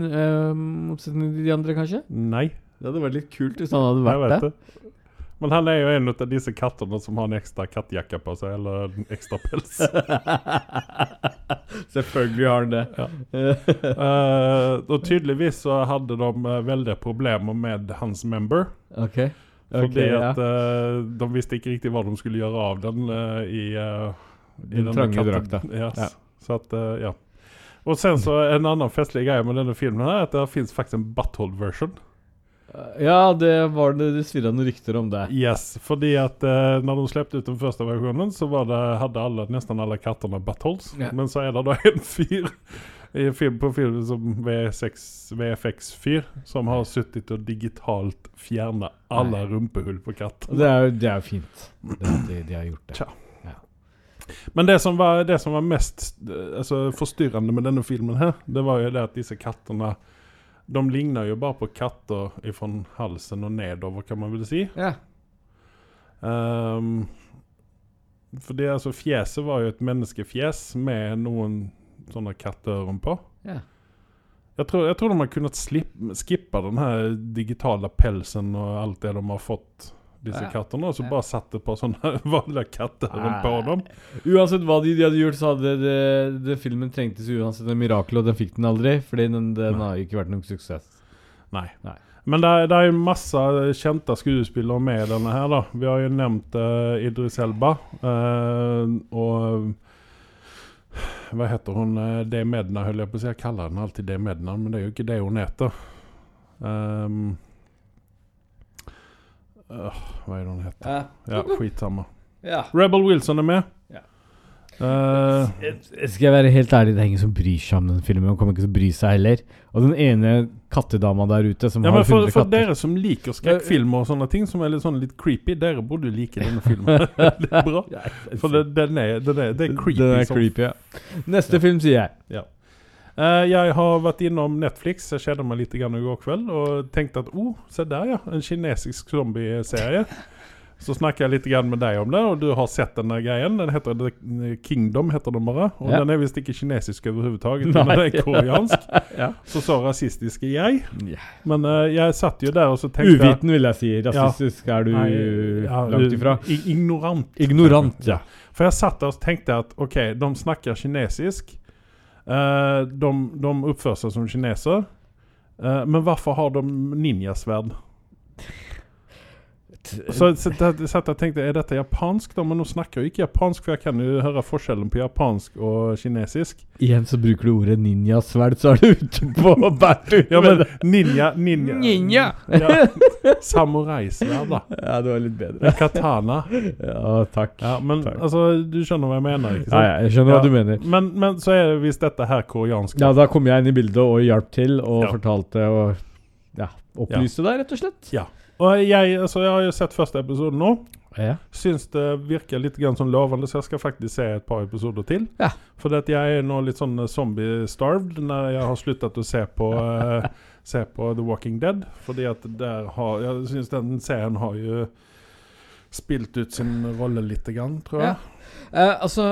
motsetning til de andre, kanskje? Nei. Det hadde vært litt kult hvis han hadde vært det. Men han er jo en av disse kattene som har en ekstra kattjakke på seg, eller en ekstra pels. *laughs* Selvfølgelig har han det. Ja. uh, og tydeligvis så hadde de eh, veldig problemer med hans member. ok. Fordi at ja. at eh, de visste ikke riktig hva de skulle gjøre av den uh, i, uh, i Den trange drakta. Yes. Ja. Så at, ja. Og sen så en annen festlig greie med denne filmen her, er at det finnes faktisk en butthole-version. Ja, det var det, de svirra noen rykter om det. Yes, fordi at eh, når de släppte ut den første versjonen så var det, hadde alle, nesten alle kattene buttholes. Ja. Men så er det da en fyr i film, på film som V6, VFX-fyr som har sittet og digitalt fjernet alle rumpehull på Og det er jo det er fint. Det, de, de har gjort det. Tja. Men det som var, det som var mest eh, altså, forstyrrende med denne filmen her, det var jo det at disse kattene de ligner jo bare på katter fra halsen og nedover, kan man vel si. Ja. Um, for det, altså, fjeset var jo et menneskefjes med noen sånne katteører på. Ja. Jeg tror, jeg tror de har kunnet slippe, skippe den her digitale pelsen og alt det de har fått, disse Ja. kattene, og så Ja. bare satt det på sånne *laughs* vanlige katteører på dem. Uansett hva de, de hadde gjort, så hadde det, det filmen trengtes uansett en mirakel, og den fikk den aldri. Fordi den, den har ikke vært noen suksess. Nei. Nei. Men det, er- det er masse kjente skuespillere med i denne her, da. Vi har jo nevnt uh, Idris Elba. Uh, og hva heter hun? Uh, det Medna, holdt jeg på å si. Jeg kaller henne alltid det Medna, men det er jo ikke det hun heter. Um, øh, hva er det hun heter? Ja. Ja, skitsamma. ja. Rebel Wilson er med. Ja. Eh, Skal jeg være helt ærlig, det er ingen som bryr seg om den filmen. Og kommer ikke til å bry seg heller. Og den ene kattedama der ute som ja, har men for, for katter dere som liker skrekkfilmer og sånne ting, som er litt sånn litt creepy, dere burde like denne filmen. *laughs* litt bra. For det, den er, den er, det er creepy. Den er creepy, ja. Neste film, sier jeg. Eh, jeg har vært innom Netflix, jeg kjeder meg litt i går kveld, og tenkte at oh, se der ja, en kinesisk zombieserie. Så snakker jeg litt med deg om det, og du har sett denne greien. Den heter The Kingdom, heter den bare. Og Ja. den er visst ikke kinesisk overhodet, *laughs* den er koreansk. *laughs* Ja. Så så rasistisk er jeg. Ja. Men uh, jeg satt jo der og så tenkte Uviten, vil jeg si. Rasistisk er du Nei, ja, langt ifra. Ignorant. Ignorant, ja. For jeg satt der og tenkte at ok, de snakker kinesisk. Eh, de, de oppfører seg som kineser. Eh, men varför har de ninjasverd? Så, så jeg satt og tenkte, er dette japansk? da? Men nå snakker jeg jo ikke japansk, for jeg kan jo høre forskjellen på japansk og kinesisk. Igjen så bruker du ordet ninjasverd, så er du ute på bærtur. *laughs* Ja, men ninja Ninja. Ninja! Ja. Samuraisverd, da. Ja, det var litt bedre. Katana. *laughs* Ja, takk. Ja, men Takk. altså, du skjønner hva jeg mener, ikke sant? ja, jeg skjønner Ja. hva du mener. Men, men så er det visst dette her koreansk. Ja, da kom jeg inn i bildet og hjalp til og Ja. fortalte og ja, opplyste deg, rett og slett. Og jeg, altså, jeg har jo sett første episode nå. Ja. Syns det virker litt grann sånn lovende, så jeg skal faktisk se et par episoder til. Ja. For jeg er nå litt sånn zombie-starved når jeg har sluttet å se på uh, *laughs* Se på The Walking Dead. Fordi at der har Jeg syns den serien har jo spilt ut sin rolle lite grann, tror jeg. Eh, altså,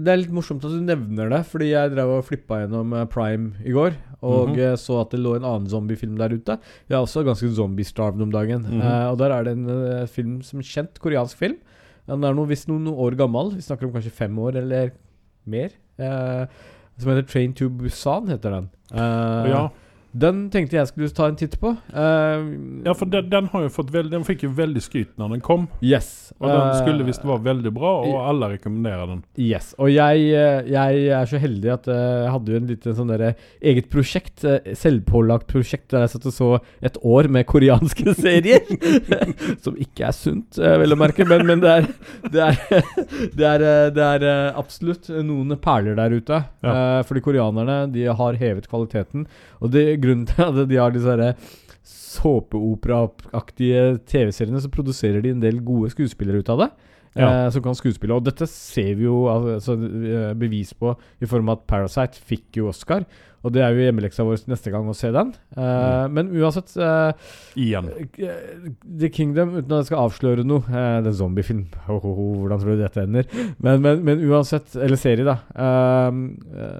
det er litt morsomt at du nevner det, fordi jeg drev og flippa gjennom eh, Prime i går, og mm -hmm. så at det lå en annen zombiefilm der ute. Jeg er også ganske zombie-starved om dagen. Mhm. eh, og der er det en uh, film som er kjent, koreansk film. Den er noe, visst noen år gammel. Vi snakker om kanskje fem år eller mer. eh, som heter Train to Busan, heter den. Eh, Ja. Den tenkte jeg skulle ta en titt på. Uh, ja, for den, den har jo fått veld, Den fikk jo veldig skryt når den kom. Yes. Og den eh, skulle visst være veldig bra, og alle rekommenderer den. Yes. Og jeg, eh, jeg er så heldig at jeg hadde jo en liten sånn der, eget prosjekt, selvpålagt prosjekt, der jeg satt og så et år med koreanske *laughs* serier. *laughs* som ikke er sunt, vel å merke, men, men det er Det er, *laughs* det er, det er absolutt noen perler der ute. Eh, fordi koreanerne de har hevet kvaliteten. Og det grunnen til at de har disse herre såpeoperaaktige TV-seriene, så produserer de en del gode skuespillere ut av det. Ja. Eh, som kan skuespille. Og dette ser vi jo altså, eh, bevis på i form av at Parasite fikk jo Oscar. Og det er jo hjemmeleksa vår neste gang å se den. Eh, Men uansett eh, Igjen. eh, The Kingdom, uten at jeg skal avsløre noe eh, Det er en zombiefilm. Oh, oh, oh, hvordan tror du dette ender? Men, men, men uansett Eller serie, da.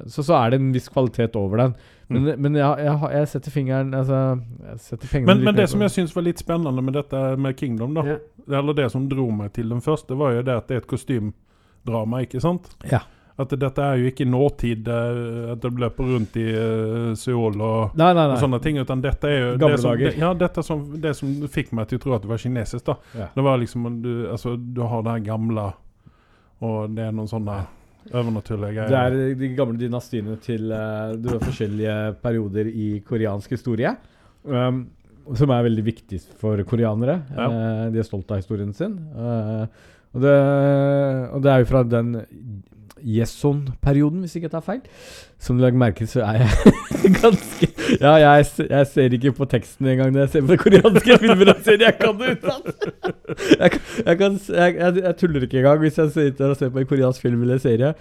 så, så er det en viss kvalitet over den. Men, men jeg, jeg, jeg setter fingeren Altså jeg setter pengene Men, men det som jeg syns var litt spennende med dette med Kingdom, da, yeah. eller det som dro meg til den første, var jo det at det er et kostymdrama, ikke sant? Ja. At dette er jo ikke nåtid, eh, at det løper rundt i uh, Seoul og, Nei, nei, og sånne ting, utan dette er jo Gamle det som, dager. det, ja, dette som, det som fikk meg til å tro at det var kinesisk, da. Ja. Det var liksom du, altså, du har det her gamle, og det er noen sånne overnaturlige greier. Det er de gamle dynastiene til uh, det var forskjellige perioder i koreansk historie. Um, som er veldig viktig for koreanere. Ja. Uh, de er stolt av historien sin. Uh, og, det, og det er jo fra den Yeson-perioden, hvis ikke jeg tar feil. Som du legger merke til, så er jeg *laughs* ganske *laughs* Ja, jeg, jeg ser ikke på teksten engang når jeg ser på koreanske *laughs* filmer og serier. Jeg kan det utenat! *laughs* Jeg, jeg, kan jeg, tuller ikke engang. Hvis jeg sitter og ser på en koreansk film eller serie,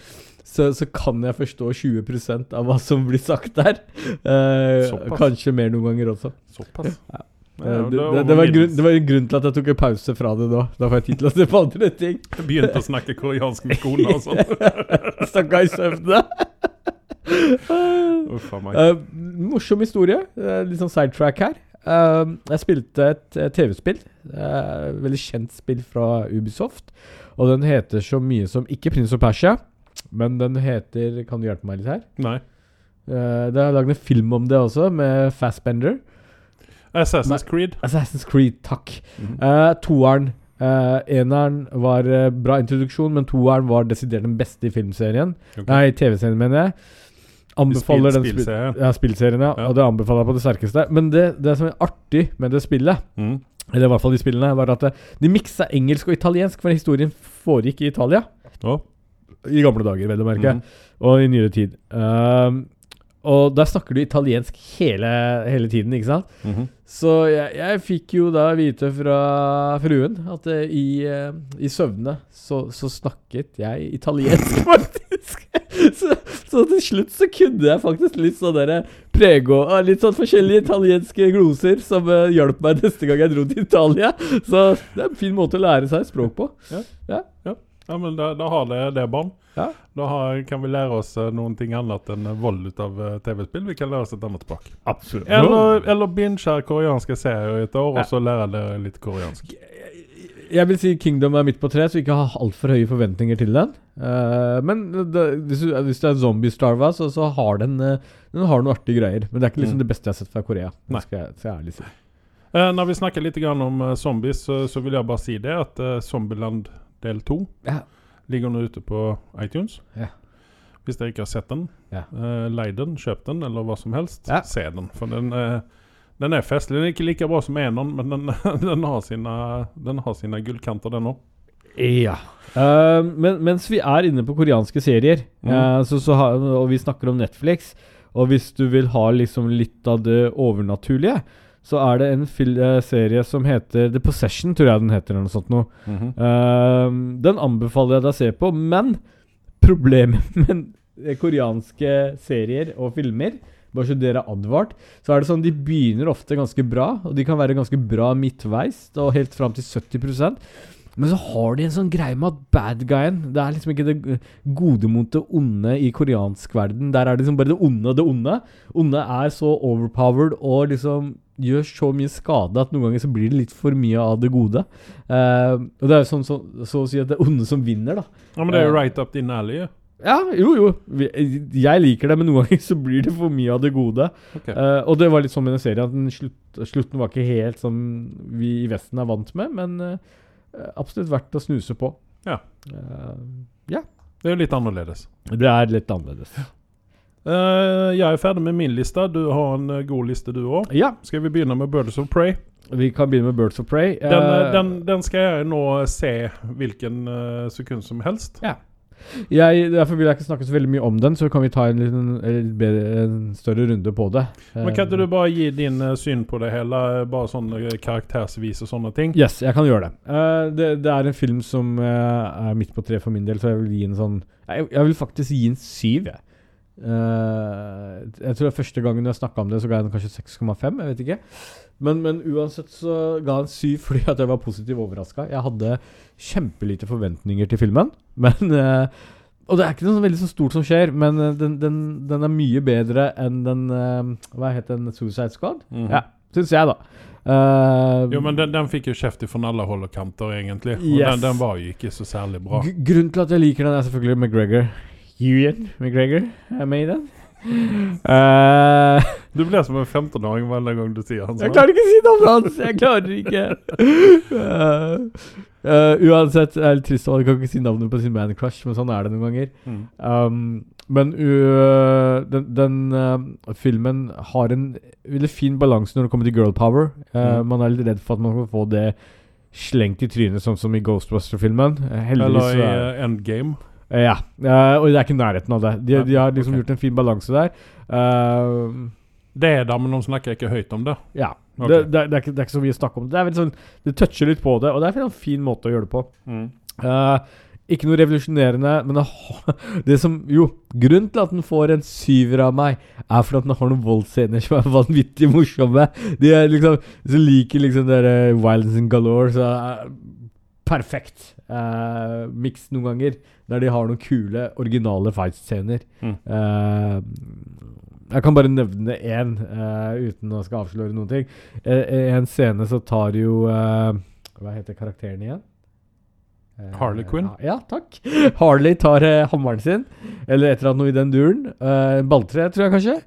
så, så kan jeg forstå 20% av hva som blir sagt der. Eh, kanskje mer noen ganger også. Såpass. Ja. Eh, det det, det, det, var grunn, det var en grunn til at jeg tok en pause fra det nå. Da får jeg tid til å se på andre ting. Jeg begynte å snakke koreansk med skolen og sånn. Stakk i søvne. *laughs* Uff a meg. Uh, morsom historie. Uh, litt sånn sidetrack her. Uh, jeg spilte et TV-spill. eh, veldig kjent spill fra Ubisoft. Og den heter så mye som ikke Prince of Persia, men den heter Kan du hjelpe meg litt her? Nei. Det er lagd en film om det også, med Fassbender. Assassin's Creed. Assassin's Creed, takk. Mm Eh, toeren Uh, Eneren var uh, bra introduksjon, men toeren var desidert den beste i filmserien. Okay. Nei, TV-serien, mener jeg. Anbefaler Spill- den spil- spillserien. Ja, spillserien, ja. Ja. Og det anbefaler jeg på det sterkeste. Men det, det som er artig med det spillet, Mm. eller i hvert fall de spillene, var at eh, de miksa engelsk og italiensk, for historien foregikk i Italia. Å. I gamle dager, vel å merke. Mm. Og i nyere tid. Um, og der snakker du italiensk hele, hele tiden, ikke sant? Mhm. Så jeg, jeg fikk jo da vite fra fruen at eh, i, eh, i søvne så, så snakket jeg italiensk, *laughs* faktisk. *laughs* så, Så til slutt så kunne jeg faktisk litt sånn derre prego ah, Litt sånn forskjellige italienske gloser som uh, hjalp meg neste gang jeg dro til Italia. Så det er en fin måte å lære seg språk på. Ja, men da, da har det det, barn. Ja. Da har, kan vi lære oss eh, noen ting annet enn eh, vold ut av TV-spill. Vi kan lære oss et annet språk. Absolutt. Eller, eller binge koreanske serier i et år, Ja. og så lære dere litt koreansk. Jeg vil si Kingdom er midt på tre, så ikke ha altfor høye forventninger til den. Uh, men det, hvis, du, hvis det er Zombie Starva, så, så har den eh, Den har noen artige greier. Men det er ikke liksom Mm. det beste jeg har sett fra Korea. Nei. Skal jeg, skal jeg ærlig si. Uh, når vi snakker litt grann om zombies, så, så vil jeg bare si det at Zombieland del 2 Ja. ligger nå ute på iTunes. Ja. Hvis dere ikke har sett den, Ja. lei den, kjøp den, eller hva som helst. Se den. For den, eh, den er festlig. Den er ikke like bra som Enon, men den, *laughs* den har sine, den har sine gullkanter, den òg. Ja. Uh, men mens vi er inne på koreanske serier, Mm. uh, så, så har, og vi snakker om Netflix, og hvis du vil ha liksom litt av det overnaturlige, så er det en eh, serie som heter The Possession, tror jeg den heter, eller noe sånt noe. Eh, den anbefaler jeg deg å se på, men problemet *laughs* med koreanske serier og filmer bare så dere er advart, så er det sånn de begynner ofte ganske bra, og de kan være ganske bra midtveis, og helt fram til 70% men så har de en sånn greie med at bad guyen Det er liksom ikke det gode mot det onde i koreansk verden. Der er det liksom bare det onde og det onde. Onde er så overpowered og liksom gjør så mye skade at noen ganger så blir det litt for mye av det gode. Uh, og det er jo sånn så, så å si at det er onde som vinner, da. Ja, men det er jo Eh. right up din alley. Ja. Ja, jo, jo. Jeg liker det, men noen ganger så blir det for mye av det gode. Okay. Uh, og det var litt sånn med den serien at den slutt, slutten var ikke helt som vi i Vesten er vant med, men uh, absolutt verdt å snuse på. Ja. Eh, Det er jo litt annerledes. det er litt annerledes. Jeg er ferdig med min liste. Du har en god liste, du òg. Ja, Skal vi begynne med Birds of Prey? vi kan begynne med Birds of Prey. Den, den, den skal jeg nå se hvilken sekund som helst. Jeg, derfor vil jeg ikke snakke så veldig mye om den, så kan vi ta en, liten, en, bedre, en større runde på det. Men kan ikke du bare gi din eh, syn på det hele? Bare sånn eh, karaktersvis og sånne ting? Yes, jeg kan gjøre det. Eh, det. Det er en film som eh, er midt på tre for min del, så jeg vil gi en sånn Jeg, jeg vil faktisk gi en syv, jeg. Eh, jeg tror det er første gangen jeg snakka om det, så ga jeg den kanskje 6,5. Jeg vet ikke. Men, men uansett så ga en syv *laughs* fordi at jeg var positivt overraska. Jeg hadde kjempelite forventninger til filmen, *laughs* men uh, Og det er ikke noe så veldig så stort som skjer, men eh, den, den, den er mye bedre enn den uh, Hva het den? Suicide Squad? Mhm. Ja, syns jeg, da. Uh, Jo, men den, den fikk jo kjeft fra alle hold og kanter, egentlig. Og Yes. den, den var jo ikke så særlig bra. G grunnen til at jeg liker den, er selvfølgelig McGregor. Ewan McGregor er med i den. Uh, *laughs* Du blir som en 15-åring hver gang du sier hans jeg klarer ikke å si navnet hans! Jeg klarer ikke. Uh, uh, uansett, det er litt trist at jeg kan ikke si navnet på sin man crush, men sånn er det noen ganger. Mm. Um, men den, den filmen har en veldig fin balanse når det kommer til girl power. Mm. Man er litt redd for at man kan få det slengt i trynet, sånn som i Ghostbuster-filmen. Eller i Endgame. Eh, Ja, eh, og det er ikke nærheten av det. De, de har liksom okay. gjort en fin balanse der. Eh, Det er da, men de snakker ikke høyt om det. ja. Okay. Det, det, det, er ikke, det er ikke så mye å snakke om. Det er sånn Det toucher litt på det, og det er en fin måte å gjøre det på. Eh, ikke noe revolusjonerende, men det, *laughs* det som Jo, grunnen til at den får en syver av meg, er fordi den har noen voldsscener som er vanvittig morsomme. De er liksom Som liker liksom dere Violence and Galore, så er perfekt uh, miks noen ganger. Der de har noen kule, originale fight-scener. Mm. Eh, jeg kan bare nevne én, eh, uten å skal avsløre noen ting. I en scene så tar jo eh, Hva heter karakteren igjen? Eh, Harley Quinn? Ja, takk. *laughs* Harley tar eh, hammeren sin, eller et eller annet noe i den duren. Balltre, tror jeg kanskje.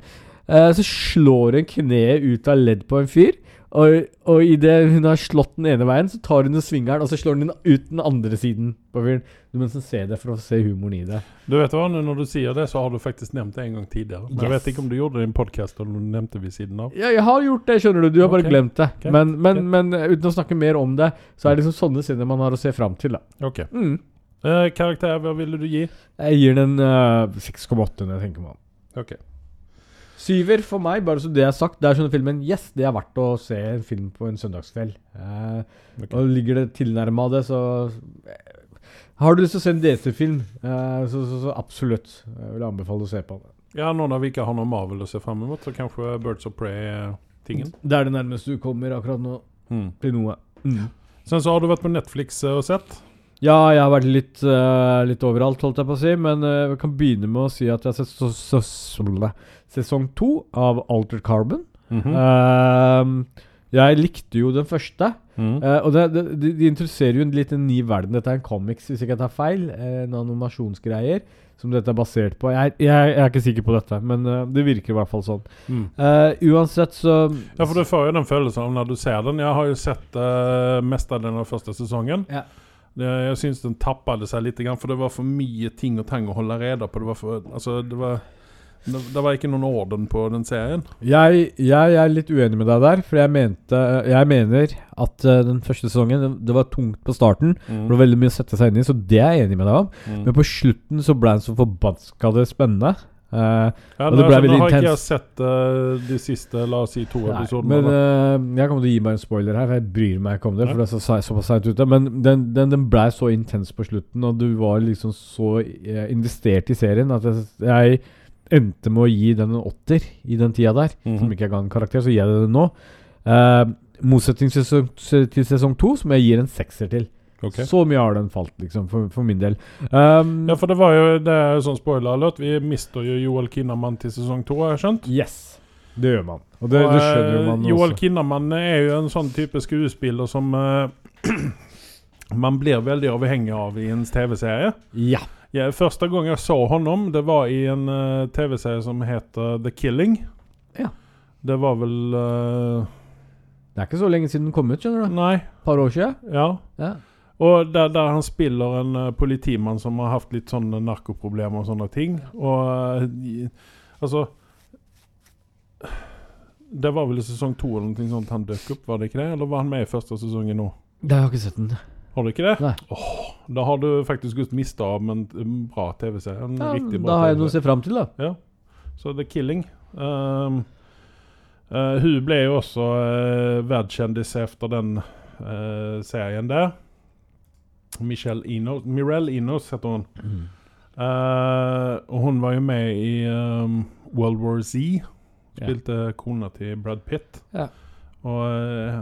Eh, så slår hun kneet ut av ledd på en fyr. Og, og idet hun har slått den ene veien, så tar hun og svinger den, og så slår hun den ut den andre siden. Du må se det for å se humoren i det. Du vet hva, når du sier det, så har du faktisk nevnt det en gang tidligere. Men jeg vet ikke om du gjorde det i en podkast eller om du nevnte det ved siden av. Ja, jeg har gjort det, skjønner du. Du har bare okay. glemt det. Okay. Men, men, okay. men eh, uten å snakke mer om det, så er det liksom sånne scener man har å se fram til. da. Ok. Mm. Eh, karakter, hva ville du gi? Jeg gir den uh, 6,8 når jeg tenker meg om. Ok. Syver for meg, bare så det er sagt. Det er sånn filmen Yes, det er verdt å se en film på en søndagskveld. Eh, okay. Og ligger det tilnærma det, så eh, Har du lyst til å se en DC-film, eh, så, så, så absolutt. Jeg vil anbefale å se på den. Ja, nå når vi ikke har noe Marvel å se frem mot, så kanskje Birds of Prey er tingen. Det er det nærmeste du kommer akkurat nå Mm. til noe. Mm. Sen så har du vært på Netflix eh, og sett. Ja, jeg har vært litt, uh, litt overalt, holdt jeg på å si. Men uh, jeg kan begynne med å si at jeg har sett så, så, sesong to av Altered Carbon. Mm -hmm. uh, jeg likte jo den første. Mm. Eh, og det, det, de, de introduserer jo en litt en ny verden. Dette er en comics, hvis ikke jeg tar feil. eh, En animasjonsgreier som dette er basert på. Jeg, jeg, jeg er ikke sikker på dette, men eh, det virker i hvert fall sånn. Mm. Eh, uansett så Ja, for du får jo den følelsen av når du ser den. Jeg har jo sett uh, mestadelen av første sesongen. Ja. Det, jeg syns den tappade seg litt, grann, for det var for mye ting og tang å holde rede på. Det var, for, altså, det var, det, det var ikke noen orden på den serien. Jeg, jeg er litt uenig med deg der, for jeg mente Jeg mener at eh, den første sesongen det, det var tungt på starten. Mm. Det var veldig mye å sette seg inn i, så det er jeg enig med deg om. Mm. Men på slutten så ble den så forbanska spennende. Eh, Ja, og det ble veldig intenst. nå har ikke jeg sett uh, de siste la oss si to nei, episodene. men eh, jeg kommer til å gi meg en spoiler her, for jeg bryr meg ikke om det. Nei. For det er så, såpass seint ute. Men den, den, den ble så intens på slutten, og du var liksom så investert i serien at jeg, jeg endte med å gi den en åtter i den tida der. Mhm. Som ikke jeg ga en karakter, så gir jeg den nå. Uh, motsetning til sesong to, som jeg gir en sekser til. Ok. Så mye har den falt, liksom, for, for min del. Um, Ja, for det var jo det er jo sånn spoiler alert. Vi mister jo Joel Kinnaman til sesong to, har jeg skjønt. Yes, det gjør man. Og det, Og, det skjønner jo man Joel også. Kinnaman er jo en sånn type skuespiller som uh, *clears throat* man blir veldig avhengig av i en TV-serie. Ja. Ja, første gang jeg så honom, det var i en uh, TV-serie som heter The Killing. Ja. Det var vel uh, Det er ikke så lenge siden den kom ut, skjønner du. Nei. Et par år siden. Ja. Ja. Og der, der han spiller en uh, politimann som har hatt litt sånne narkoproblemer og sånne ting. Og uh, altså Det var vel i sesong to eller noe sånt han dukket opp, var det ikke det? Eller var han med i første sesongen nå? Det har jeg ikke sett den. Har du ikke det? Nei. Åh, da har du faktisk gått miste av en, bra TV-serie. En Ja, riktig da har jeg noe å se fram til, da. Ja. Så The Killing. Um, uh, hun ble jo også uh, verdskjendis etter den serien der. Michelle Enos, Mirelle Enos heter hun. Uh, og hun var jo med i um, World War Z. Spilte Spilte kona til Brad Pitt. Yeah. Og eh,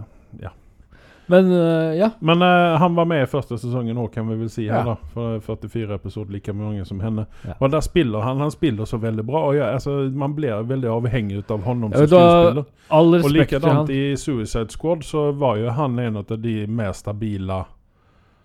Men uh, ja. Men uh, han var med i første sesongen òg, kan vi vel si. her Ja. da For 44 episoder, like mange som henne. Ja. Og der spiller han Han spiller så veldig bra. Og ja, altså, Man blir veldig avhengig av honom Ja, som skuespiller. Og likedan i Suicide Squad så var jo han en av de mer stabile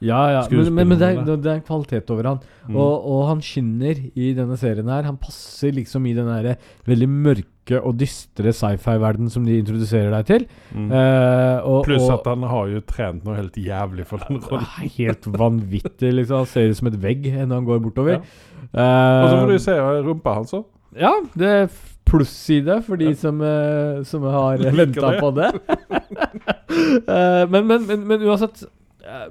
Ja, ja. Men, men, men det, er, det er kvalitet over han. Mm. Og, og han skinner i denne serien her. Han passer liksom i den der veldig mørke og dystre sci-fi-verden som de introduserer deg til. Mm. Eh, og, Pluss at han har jo trent noe helt jævlig for den rollen. *laughs* Helt vanvittig, liksom. Han ser ut som et vegg når han går bortover. Ja. Eh, Og så får du se rumpa hans òg. Ja, det er f- plusside for de som, uh, som har *laughs* venta på det. uh, *laughs* men, men, men, men uansett eh,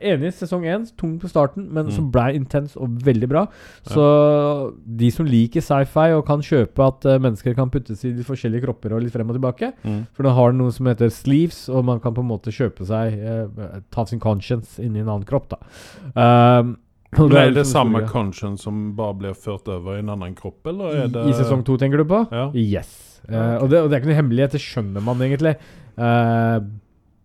Enig, sesong én, tung på starten, men Mm. som ble intens og veldig bra. Så de som liker sci-fi og kan kjøpe at uh, mennesker kan puttes i de forskjellige kropper og litt frem og tilbake Mm. For den har noe som heter sleeves, og man kan på en måte kjøpe seg uh, Ta sin conscience inn i en annen kropp, da. Um, Men er er det liksom samme store- conscience som bare blir ført over i en annen kropp, eller er det I, I sesong to, tenker du på? Ja. Yes. Uh, Ja, og, det, og det er ikke noe hemmelighet, det skjønner man egentlig. Eh,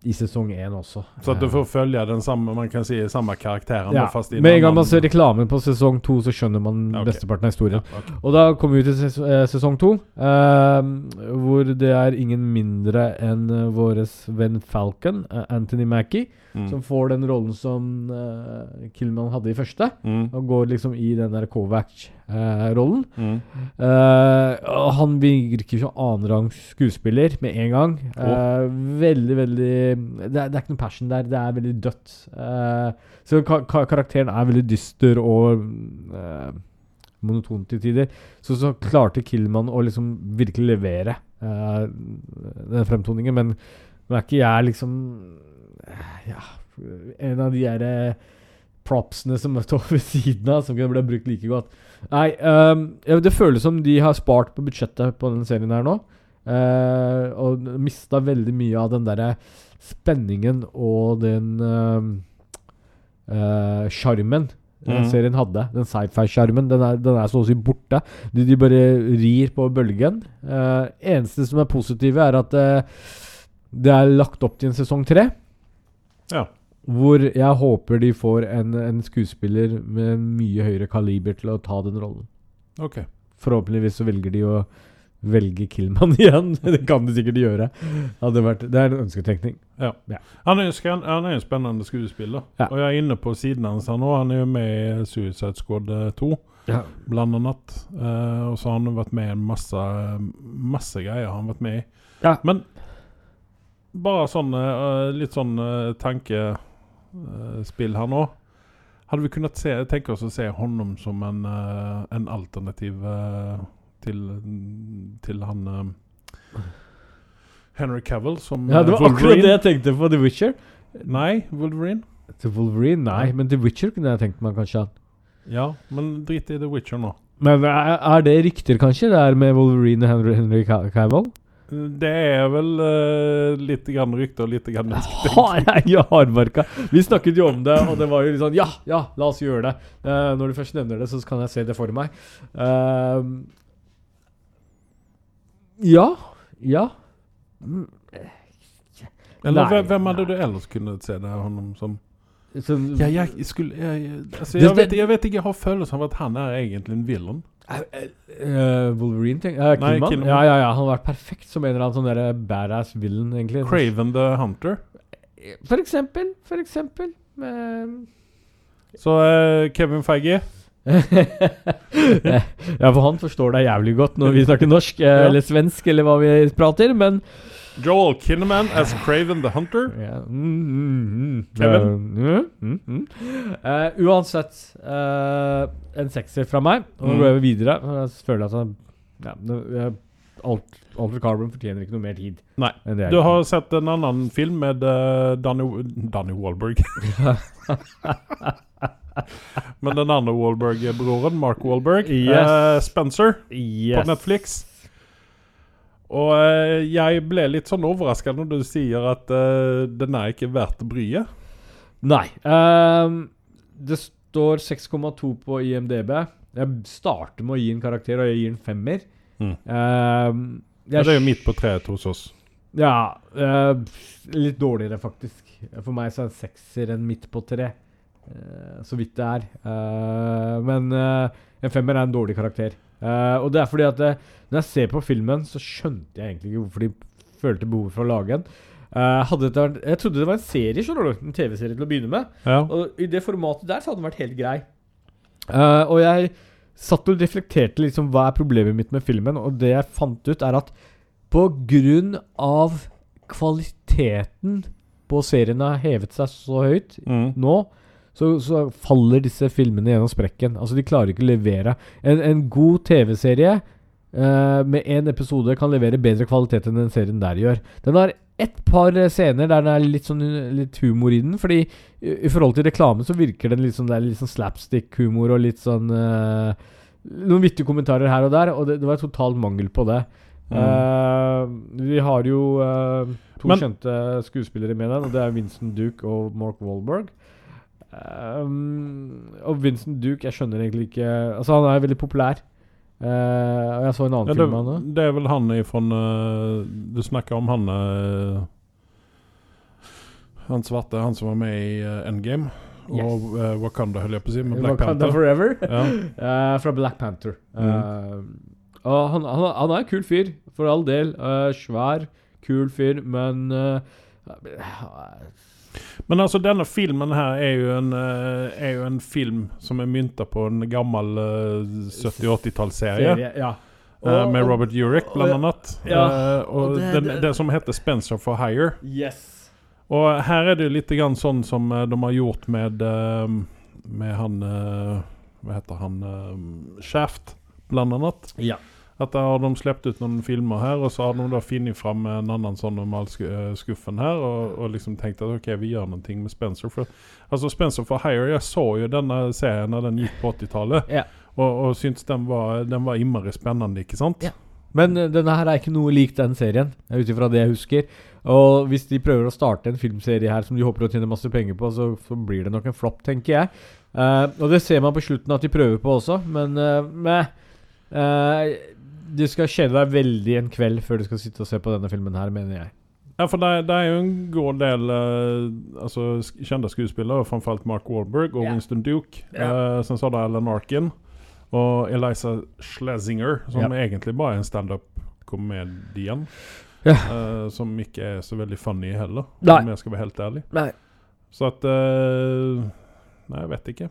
I sesong én også. Så at du Eh, får følge den samme Man kan si samme karakteren, ja. Med en gang man ser reklamen på sesong to, så skjønner man okay. ok. besteparten av historien. Ja, okay. Og da kommer vi til ses eh, sesong to, eh, hvor det er ingen mindre enn uh, vår venn Falcon, uh, Anthony Mackie, Mm. som får den rollen som uh, Killman hadde i første. Mm. Og går liksom i den der Kovac-rollen. Mm. Eh, han virker som annenrangs skuespiller med en gang. Eh, veldig, veldig det er, det er ikke noe passion der. Det er veldig dødt. Eh, så ka ka karakteren er veldig dyster og eh, monoton til tider. Så så klarte Killman å liksom virkelig levere eh, den fremtoningen. Men nå er ikke jeg liksom eh, Ja, en av de derre propsene som står ved siden av, som kunne blitt brukt like godt. Nei, um, det føles som de har spart på budsjettet på denne serien her nå. Uh, og mista veldig mye av den derre spenningen og den sjarmen. Uh, uh, den Mhm. serien hadde. Den sci-fi-sjarmen. Den, den er så å si borte. De, de bare rir på bølgen. Uh, eneste som er positive, er at uh, det er lagt opp til en sesong tre. Ja. Hvor jeg håper de får en, en skuespiller med mye høyere kaliber til å ta den rollen. Ok. Forhåpentligvis så velger de å velge Killman *laughs* igjen. det kan de sikkert gjøre. Vært, det er en ønsketenkning. Han er han er en spennende skuespiller. Ja. Og jeg er inne på siden hans her nå. Han er jo med i Suicide Squad eh, 2, blant annet. Uh, og så har han vært med i en masse, masse greier. har Han vært med i. Ja. Men bare sånn uh, litt sånn uh, tankespill her nå. Hadde vi kunnet se, tenke oss å se honom som en, uh, en alternativ uh, til, til han eh, Henry Cavill som Ja, det var var akkurat det jeg tenkte på The Witcher. Nei, Wolverine? Til Wolverine, nei, men The Witcher kunne jeg tenkt meg kanskje. Ja, men drit i The Witcher nå. Men er, er det rykter, kanskje? Det er med Wolverine og Henry, Henry Cavill? Det er vel uh, litt grann rykte og litt grann *laughs* Har jeg hardmarka? Vi snakket jo om det, og det var jo litt sånn Ja, ja, la oss gjøre det. Uh, når du først nevner det, så kan jeg se det for meg. Uh, ja. Ja. Mm, Eller Nei, hvem, hadde du ellers kunnet se det honom som Sånn, Ja, jeg skulle jeg, jeg, altså, jeg, vet, jeg vet ikke, jeg har følelsen av at han er egentlig en villain. Eh, eh, Wolverine, tenk uh, Nei, Killman? Killman. Ja, ja, ja. Han har vært perfekt som en eller annen sånn der badass villain, egentlig. Craven the Hunter. For eksempel. For eksempel. Uh, Så eh, Kevin Feige *laughs* ja, for han forstår deg jævlig godt når vi snakker norsk, eh, Ja. eller svensk, eller hva vi prater, men Joel Kinnaman as Craven the Hunter. ja. mm, mm. Kevin? Uh, uansett, uh, en sekser fra meg. Og nå Mm. går jeg videre. Jeg føler at han ja, nå- jeg- Alt- Altered Carbon fortjener ikke noe mer tid. Nei. Du har sett en annen film med uh, Danny, Danny Wahlberg. *laughs* Men den andre Wahlberg-broren, Mark Wahlberg. Yes. uh, Spencer. yes. på Netflix. Og eh, jeg ble litt sånn overraska når du sier at eh, den er ikke verdt bryet. Nei. ehm, det står 6,2 på IMDb. Jeg starter med å gi en karakter, og jeg gir en femmer. Mm. Ehm, Ja, det er jo midt på treet hos oss. Ja, eh, litt dårligere, faktisk. For meg så er en sekser en midt på tre. Eh, så vidt det er. Eh, men eh, en femmer er en dårlig karakter. Eh, og det er fordi at det, når jeg ser på filmen, så skjønte jeg egentlig ikke hvorfor de følte behovet for å lage den. Uh, vært, jeg trodde det var en serie, skjønner du. En TV-serie til å begynne med. Ja. Og i det formatet der så hadde den vært helt grei. Uh, og jeg satt og reflekterte liksom hva er problemet mitt med filmen, og det jeg fant ut, er at på grunn av kvaliteten på serien har hevet seg så høyt Mm. nå, så, så faller disse filmene gjennom sprekken. Altså, de klarer ikke å levere. En, en god TV-serie uh, med én episode kan levere bedre kvalitet enn den serien der gjør. Den har et par eh, scener der det er litt sånn litt humor i den. Fordi i, i forhold til reklame så virker den litt sånn, det er litt sånn slapstick-humor og litt sånn uh, Noen vittige kommentarer her og der, og det, det var total mangel på det. Eh, vi har jo uh, to Men- kjente skuespillere med den, og det er Vincent Duke og Mark Wahlberg. Um, og Vincent Duke, jeg skjønner egentlig ikke Altså, han er veldig populær. Uh, og jeg så en annen Ja, film av han det, det er vel han ifrån uh, Du snakker om han uh, Han svarte, han som var med i Endgame. Og eh, Wakanda, holder jeg på å si. Med Black Wakanda Panther. Forever. *laughs* Ja. *laughs* Fra Black Panther. Mm. Og han, han, han er en kul fyr, for all del. Svær, kul fyr, men eh, Men altså, denne filmen her er jo en, eh, er jo en film som er mynta på en gammel eh, 70-80-tallsserie. ja. eh, med Robert Urich, blant annet. Ja, Eh, og og det- den, det- som heter Spencer for Hire. Yes. Og her er det jo litt grann sånn som eh, de har gjort med eh, Med han eh, Hva heter han eh, Shaft, blant annet. Ja. At da har de sluppet ut noen filmer her, og så har de da funnet fram en annen sånn normal eh, skuffen her, og, og liksom tenkt at ok, vi gjør noe med Spencer. For, altså Spencer for Hire, jeg så jo denne serien da den gikk på 80-tallet, Ja. og, og syntes den var, den var innmari spennende, ikke sant? Ja. Men eh, denne her er ikke noe lik den serien, ut ifra det jeg husker. Og hvis de prøver å starte en filmserie her som de håper å tjene masse penger på, så, så blir det nok en flopp, tenker jeg. Uh, og det ser man på slutten at de prøver på også, men uh, med, Eh, du skal kjede deg veldig en kveld før du skal sitte og se på denne filmen her, mener jeg. Ja, for det, det er jo en god del uh, altså, kjente skuespillere, framfor alt Mark Wahlberg og yeah. Winston Duke. Yeah. Uh, sen så er det Alan Arkin og Eliza Schlesinger, som yeah. egentlig bare er en standup-komedien. Yeah. Uh, som ikke er så veldig funny heller, Nei. om jeg skal være helt ærlig. Nei. Så at eh, Nei, jeg vet ikke.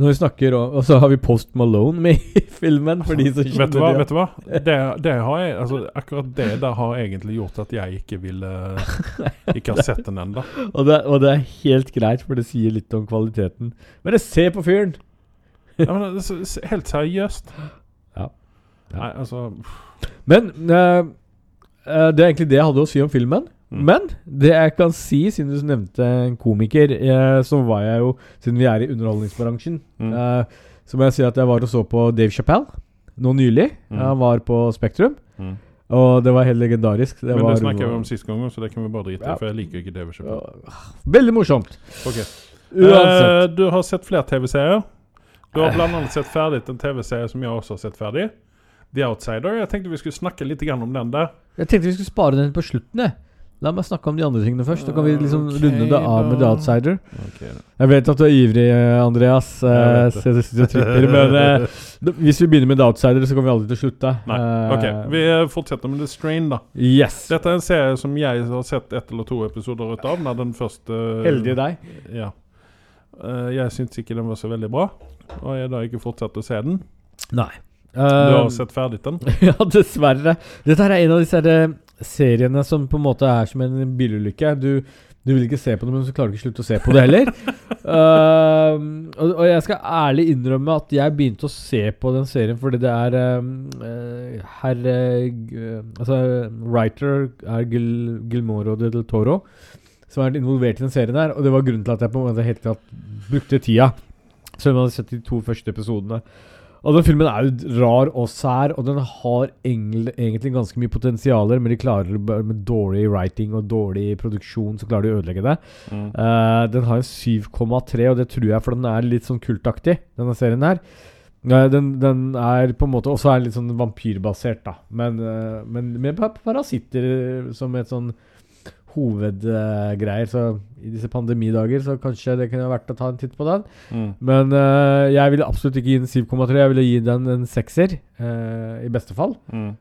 Når vi snakker om Og så har vi Post Malone med i filmen, for de som kjenner Vet du hva? det. Vet du hva? Det, det har jeg, altså, akkurat det der har egentlig gjort at jeg ikke ville *laughs* Ikke har sett den ennå. Og det, og det er helt greit, for det sier litt om kvaliteten. Men jeg se på fyren! Ja, men det er så- så- helt seriøst. Ja. Ja. Nei, altså Men uh, det er egentlig det jeg hadde å si om filmen. Mm. Men det jeg kan si, siden du nevnte en komiker, eh, så var jeg jo, siden vi er i underholdningsbransjen, Mm. eh, så må jeg si at jeg var og så på Dave Chappelle nå nylig. Mm. Han var på Spektrum, mm. og det var helt legendarisk. Det Men var det snakket vi om sist gang, så det kan vi bare drite i, Ja. for jeg liker ikke Dave Chappelle. Veldig morsomt. Ok. Uansett. Eh, du har sett flere TV-serier. Du har blant annet sett ferdig en TV-serie som jeg også har sett ferdig. The Outsider. Jeg tenkte vi skulle snakke litt om den der. Jeg tenkte vi skulle spare den på slutten, jeg. La meg snakke om de andre tingene først. Da kan vi liksom okay, runde det av med The. Outsider. Okay. Jeg vet at du er ivrig, eh, Andreas. Jeg eh, det. Sitter og trykker, men uh, hvis vi begynner med The Outsider, så kommer vi aldri til å slutte. Nei. uh, Ok, vi fortsetter med The Strain, da. Yes. Dette er en serie som jeg har sett ett eller to episoder ut av. Når den første Heldige deg. Ja. Uh, jeg syns ikke den var så veldig bra, og jeg har da ikke fortsatt å se den. Nei. Du har sett ferdig den? *laughs* ja, dessverre. Dette er en av disse herre seriene som på en måte er som en bilulykke. Du, du vil ikke se på det, men så klarer du ikke slutte å se på det heller. uh, *laughs* og, og jeg skal ærlig innrømme at jeg begynte å se på den serien fordi det er um, uh, herr uh, Altså, writer er Gil, Gilmoro del Toro som er involvert i den serien her. Og det var grunnen til at jeg på en måte helt klart brukte tida. Selv om jeg hadde sett de to første episodene. Og den filmen er jo rar og sær, og den har egentlig ganske mye potensialer, men de klarer med dårlig writing og dårlig produksjon, så klarer de å ødelegge det. Mm. Uh, den har en 7,3, og det tror jeg for den er litt sånn kultaktig, denne serien her. Eh, den, den er på en måte også er litt sånn vampyrbasert, da. Men, uh, men med parasitter som et sånn hovedgreier. så i disse pandemidager så kanskje det kunne vært å ta en titt på den. Mm. Men uh, jeg ville absolutt ikke gi den 7,3. Jeg ville gi den en sekser, uh, i beste fall. Mm.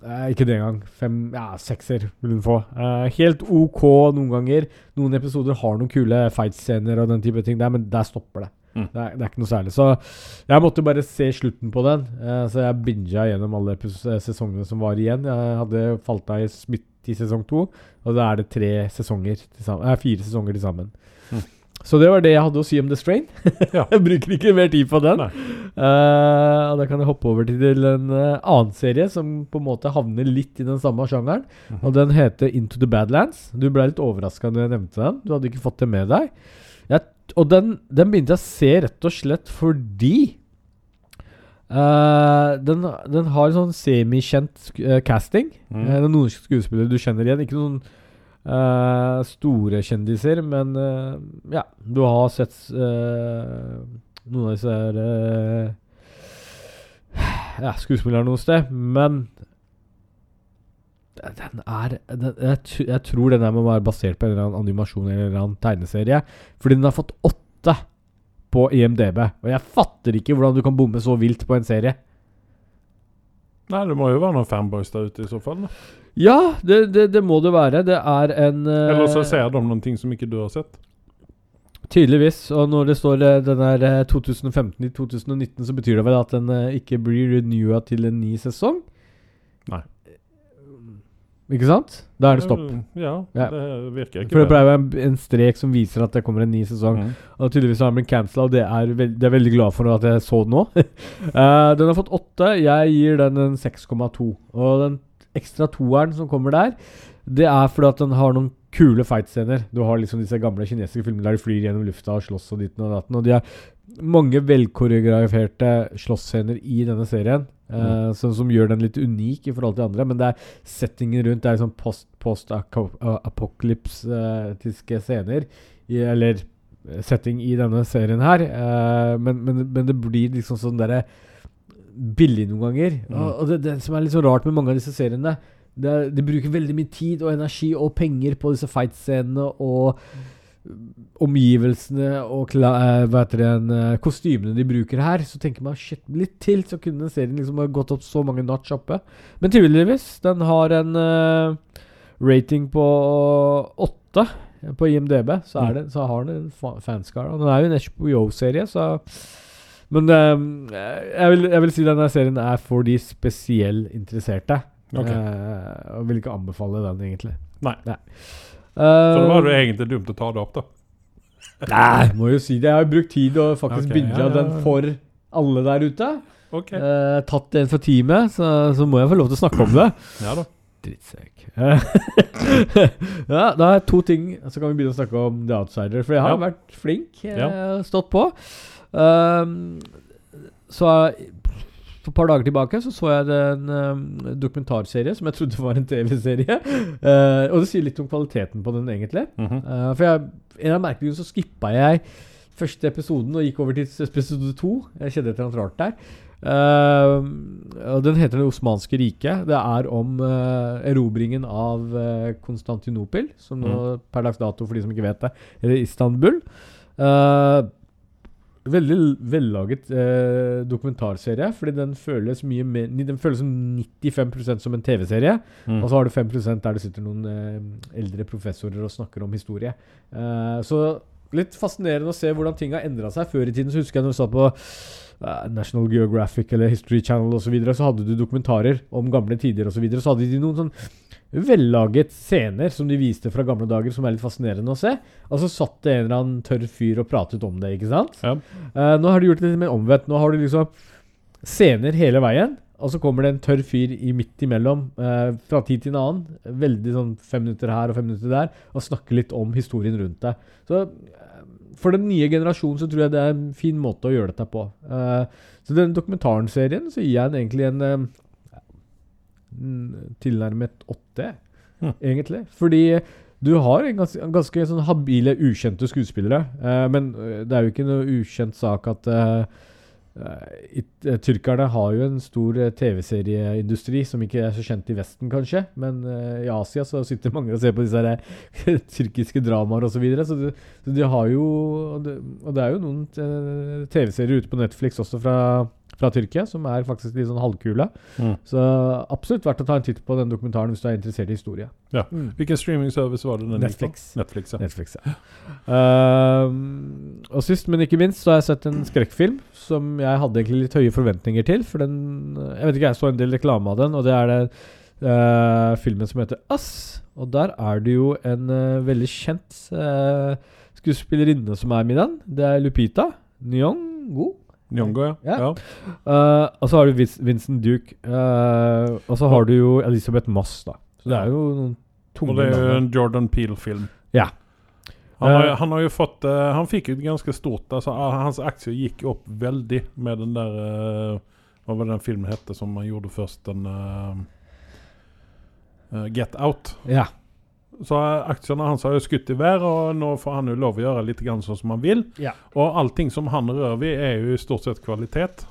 Eh, ikke det engang. Fem, ja, sekser vil hun få. Eh, helt ok noen ganger. Noen episoder har noen kule fight-scener og den type ting der, men der stopper det. Mm. Det, er, det er ikke noe særlig. Så jeg måtte bare se slutten på den. Eh, så jeg binga gjennom alle eh, sesongene som var igjen. Jeg hadde falt av i midt i sesong to, og da er det tre sesonger sammen, eh, fire sesonger til sammen. Mm. Så det var det jeg hadde å si om The Strain. *laughs* Ja. jeg bruker ikke mer tid på den. Og da kan jeg hoppe over til en uh, annen serie som på en måte havner litt i den samme sjangeren. Mhm. Og den heter Into the Badlands. Du ble litt overraska når jeg nevnte den. Du hadde ikke fått det med deg. Jeg, og den, den begynte jeg å se rett og slett fordi uh, den, den har sånn semikjent eh, casting. Mm. Uh, det er noen skuespillere du kjenner igjen. Ikke noen uh, store kjendiser, men eh, ja, du har sett eh, noen av disse her eh, ja, skuespillerne noe sted, men den er den, jeg, jeg tror den her må være basert på en eller annen animasjon eller en eller annen tegneserie. Fordi den har fått åtte på IMDb. Og jeg fatter ikke hvordan du kan bomme så vilt på en serie. Nei, det må jo være noen fanboys der ute i så fall. Da. Ja, det, det, det må det være. Det er en uh, Eller så ser de noen ting som ikke du har sett. Tydeligvis. Og når det står uh, den er eh, 2015 i 2019, så betyr det vel at den eh, ikke blir renewa til en ny sesong? Ikke sant? Da er det stopp. Ja, Ja. det virker ikke For det pleier å være en strek som viser at det kommer en ny sesong. Mm. Og tydeligvis har den blitt cancela, og det er, veld, det er veldig glad for at jeg så den nå. uh, *laughs* den har fått åtte. Jeg gir den en 6,2. Og den ekstra toeren som kommer der, det er fordi at den har noen kule fight-scener. Du har liksom disse gamle kinesiske filmene der de flyr gjennom lufta og slåss og ditten og datten. Og de er mange velkoreograferte slåssscener i denne serien. eh, som, som gjør den litt unik i forhold til andre. Men det er settingen rundt. Det er sånn post- post-apokalyptiske scener. I, eller eh, setting i denne serien her. Uh, men, men, men det blir liksom sånn derre billig noen ganger. Mm. Og, og det, det som er litt så rart med mange av disse seriene det er, De bruker veldig mye tid og energi og penger på disse fight-scenene og omgivelsene og eh, hva heter det, eh, kostymene de bruker her. Så tenker man shit, litt til, så kunne serien liksom ha gått opp så mange notch oppe. Men tydeligvis, den har en uh, rating på åtte på IMDb. Så, er Mm. det, så har den en fa- fanskara. Den er jo en HBO-serie, så Men um, jeg, vil, jeg vil si denne serien er for de spesiellinteresserte. Ok. Eh, og vil ikke anbefale den, egentlig. Nei. Nei. Så da var det Eh, egentlig dumt å ta det opp, da. Nei, må jo si det. Jeg har jo brukt tid og faktisk okay, ja, ja, den for alle der ute. Okay. Eh, tatt en for teamet, så, så må jeg få lov til å snakke om det. *clears throat* Ja da. Drittsekk. *laughs* ja, da er to ting, så kan vi begynne å snakke om The Outsider. For jeg har Ja. vært flink, eh, Ja. stått på. Um, så for et par dager tilbake så, så jeg en uh, dokumentarserie som jeg trodde var en TV-serie. Uh, *laughs* og det sier litt om kvaliteten på den, egentlig. Mm -hmm. uh, for jeg, en av merkelighetene så skippa jeg første episoden og gikk over til episode to. Jeg kjente et eller annet rart der. Den heter Det osmanske riket. Det er om erobringen av uh, Konstantinopel, som nå per dags dato, for de som ikke vet det, eller Istanbul. Eh, veldig vellaget eh, dokumentarserie, fordi den føles mye mer Den føles som 95% som en TV-serie. Mm. Og så har du 5% der det sitter noen eh, eldre professorer og snakker om historie. Eh, så litt fascinerende å se hvordan ting har endra seg. Før i tiden så husker jeg når du satt på eh, National Geographic eller History Channel osv., så, videre, så hadde du dokumentarer om gamle tider osv. Så, videre, så hadde de noen sånn vellaget scener som de viste fra gamle dager, som er litt fascinerende å se. Og så satt det en eller annen tørr fyr og pratet om det, ikke sant? Ja. Uh, nå har de gjort det litt mer omvendt. Nå har du liksom scener hele veien. Og så kommer det en tørr fyr i midt imellom uh, fra tid til en annen. Veldig sånn fem minutter her og fem minutter der. Og snakker litt om historien rundt deg. Så uh, for den nye generasjonen så tror jeg det er en fin måte å gjøre dette på. Så den dokumentarserien så gir jeg den egentlig en tilnærmet åtte, mm. egentlig. Fordi du har en ganske, ganske sånn habile, ukjente skuespillere. eh, men eh, det er jo ikke noe ukjent sak at eh, eh, it, eh, Tyrkerne har jo en stor TV-serieindustri som ikke er så kjent i Vesten, kanskje. Men eh, i Asia så sitter mange og ser på disse her, *laughs* tyrkiske dramaer osv. Så, videre, så, de, så de har jo Og det, og det er jo noen TV-serier ute på Netflix også fra, fra Tyrkia som er faktisk litt sånn halvkule. Mm. Så absolutt verdt å ta en titt på den dokumentaren hvis du er interessert i historie. Ja. Mm. Hvilken streamingservice var det den? Netflix. Netflix, ja. Netflix, ja. Uh, og sist, men ikke minst, så har jeg sett en skrekkfilm som jeg hadde egentlig litt høye forventninger til. For den Jeg vet ikke, jeg så en del reklame av den, og det er det uh, filmen som heter Us. Og der er det jo en uh, veldig kjent eh, skuespillerinne som er med i den. Det er Lupita Nyong'o. Nyongo, ja. Ja. ja. Uh, og så har du Vincent Duke. Uh, og så har du jo Elisabeth Moss, da. Så det er jo noen tunge Og det er jo en Jordan Peele-film. Ja. Han har, Eh, han har jo fått uh, Han fikk jo ganske stort altså, ah, Hans aksjer gikk opp veldig med den der Hva var den filmen hette som han gjorde først? Den Get Out. ja. Så aksjene hans har jo skutt i vær, og nå får han jo lov å gjøre litt grann sånn som han vil. Ja. Og allting som han rører ved, er jo i stort sett kvalitet.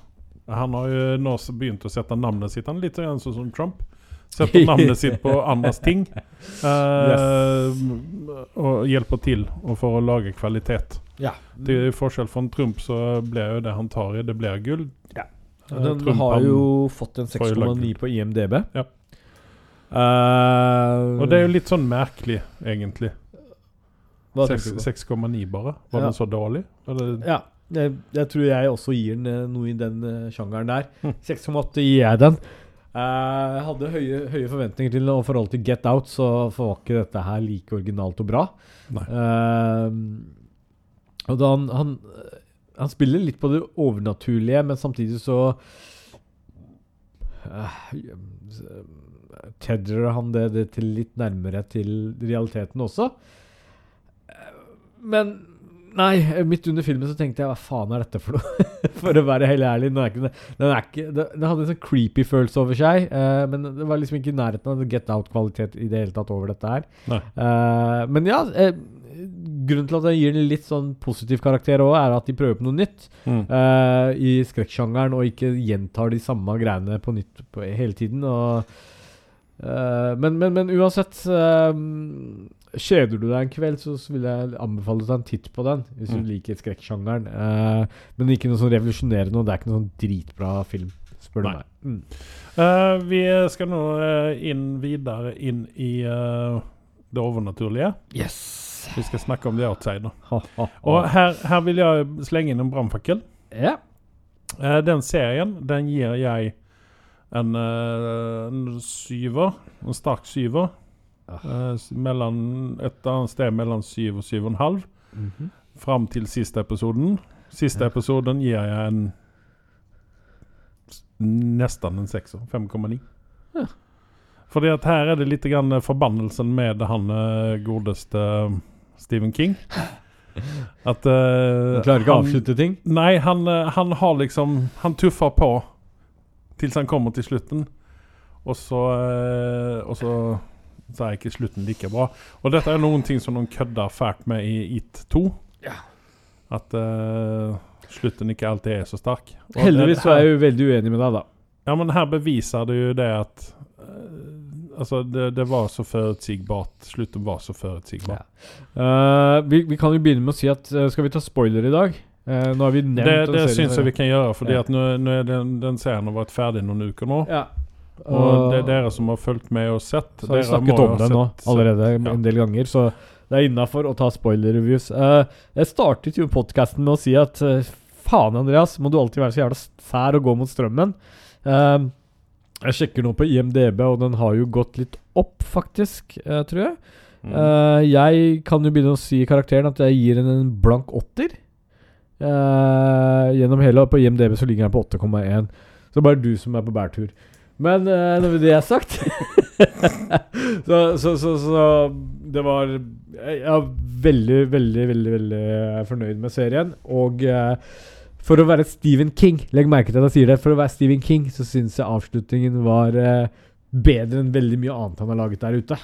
Han har jo nå begynt å sette navnet sitt Han litt sånn som Trump. Setter navnet sitt på *laughs* andres ting. Eh, Og hjelper til og for å lage kvalitet. ja. Til forskjell fra Trump så blir jo det han tar i, det blir gull. Ja. Eh, Den Trump, har jo fått en får jo lagd 6,9 på IMDb. Ja. Eh, Og det er jo litt sånn merkelig, egentlig. Hva Seks- tenker du på? 6,9 bare. Var Ja. den så dårlig? Eller? Ja. Jeg, jeg tror jeg også gir den eh, noe i den eh, sjangeren der. *laughs* Hm. 6,8 gir jeg den. Uh, jeg hadde høye, høye forventninger til og forhold til Get Out så var ikke dette her like originalt og bra. Og da han, han Han spiller litt på det overnaturlige, men samtidig så eh, tedrer han det, det til litt nærmere til realiteten også. Men Nei, midt under filmen så tenkte jeg hva faen er dette for noe? *laughs* for å være helt ærlig. Den, er ikke, den, er ikke, den hadde en sånn creepy følelse over seg, uh, men det var liksom ikke i nærheten av Get Out-kvalitet i det hele tatt over dette her. Eh, men ja, uh, grunnen til at jeg gir den litt sånn positiv karakter òg, er at de prøver på noe nytt Mm. i skrekksjangeren, og ikke gjentar de samme greiene på nytt på, hele tiden. Og, men, men, men uansett eh, Kjeder du deg en kveld, så, vil jeg anbefale deg en titt på den. Hvis du Mm. liker skrekksjangeren. Eh, men ikke noe sånn revolusjonerende, og det er ikke noe sånn dritbra film, spør du meg. Mm. Uh, vi skal nå eh, inn videre inn i uh, det overnaturlige. Yes! Vi skal snakke om The Outsider. Ha, ha, ha. Og her, her vil jeg slenge inn en brannfakkel. Yeah. Uh, den serien den gir jeg en, eh, en syver. En sterk syver. Ah. Eh, mellom, et annet sted mellom syv og syv og en halv. Mhm. Fram til siste episoden. Siste episoden gir jeg en nesten en sekser. 5,9. Ja. Fordi at her er det litt grann forbannelsen med han eh, godeste Stephen King. *laughs* At uh, klarer ikke å avslutte ting? Nei, han, han har liksom Han tuffer på Til han kommer til slutten. Og så eh, Og så Så er ikke slutten like bra. Og dette er noen ting som noen kødder fælt med i It 2. Ja. At uh, slutten ikke alltid er så sterk. Og Heldigvis så er jeg jo veldig uenig med deg, da. Ja, men her beviser det jo det at uh, Altså, det, det var så forutsigbart. Slutten var så forutsigbar. Eh, vi, vi kan jo begynne med å si at Skal vi ta spoiler i dag? Eh, nå har vi nevnt Det, det syns jeg vi kan gjøre, fordi Ja. den, den serien har vært ferdig noen uker nå. Ja. Og det er dere som har fulgt med og sett. Så har vi snakket om den nå allerede ja. en del ganger, så det er innafor å ta spoiler-reviews. Uh, jeg startet jo podkasten med å si at uh, faen, Andreas, må du alltid være så jævla sær og gå mot strømmen. Jeg sjekker nå på IMDb, og den har jo gått litt opp, faktisk, tror jeg. Mm. Jeg kan jo begynne å si i karakteren at jeg gir den en blank åtter. Eh, gjennom hele, på IMDb så ligger den på 8,1. Så bare du som er på bærtur. Men uh, når det er sagt *laughs* så, så, så, så det var Jeg er veldig, veldig, veldig veldig fornøyd med serien. Og uh, for å være Stephen King Legg merke til at jeg sier det. For å være Stephen King så syns jeg avslutningen var eh, bedre enn veldig mye annet han har laget der ute.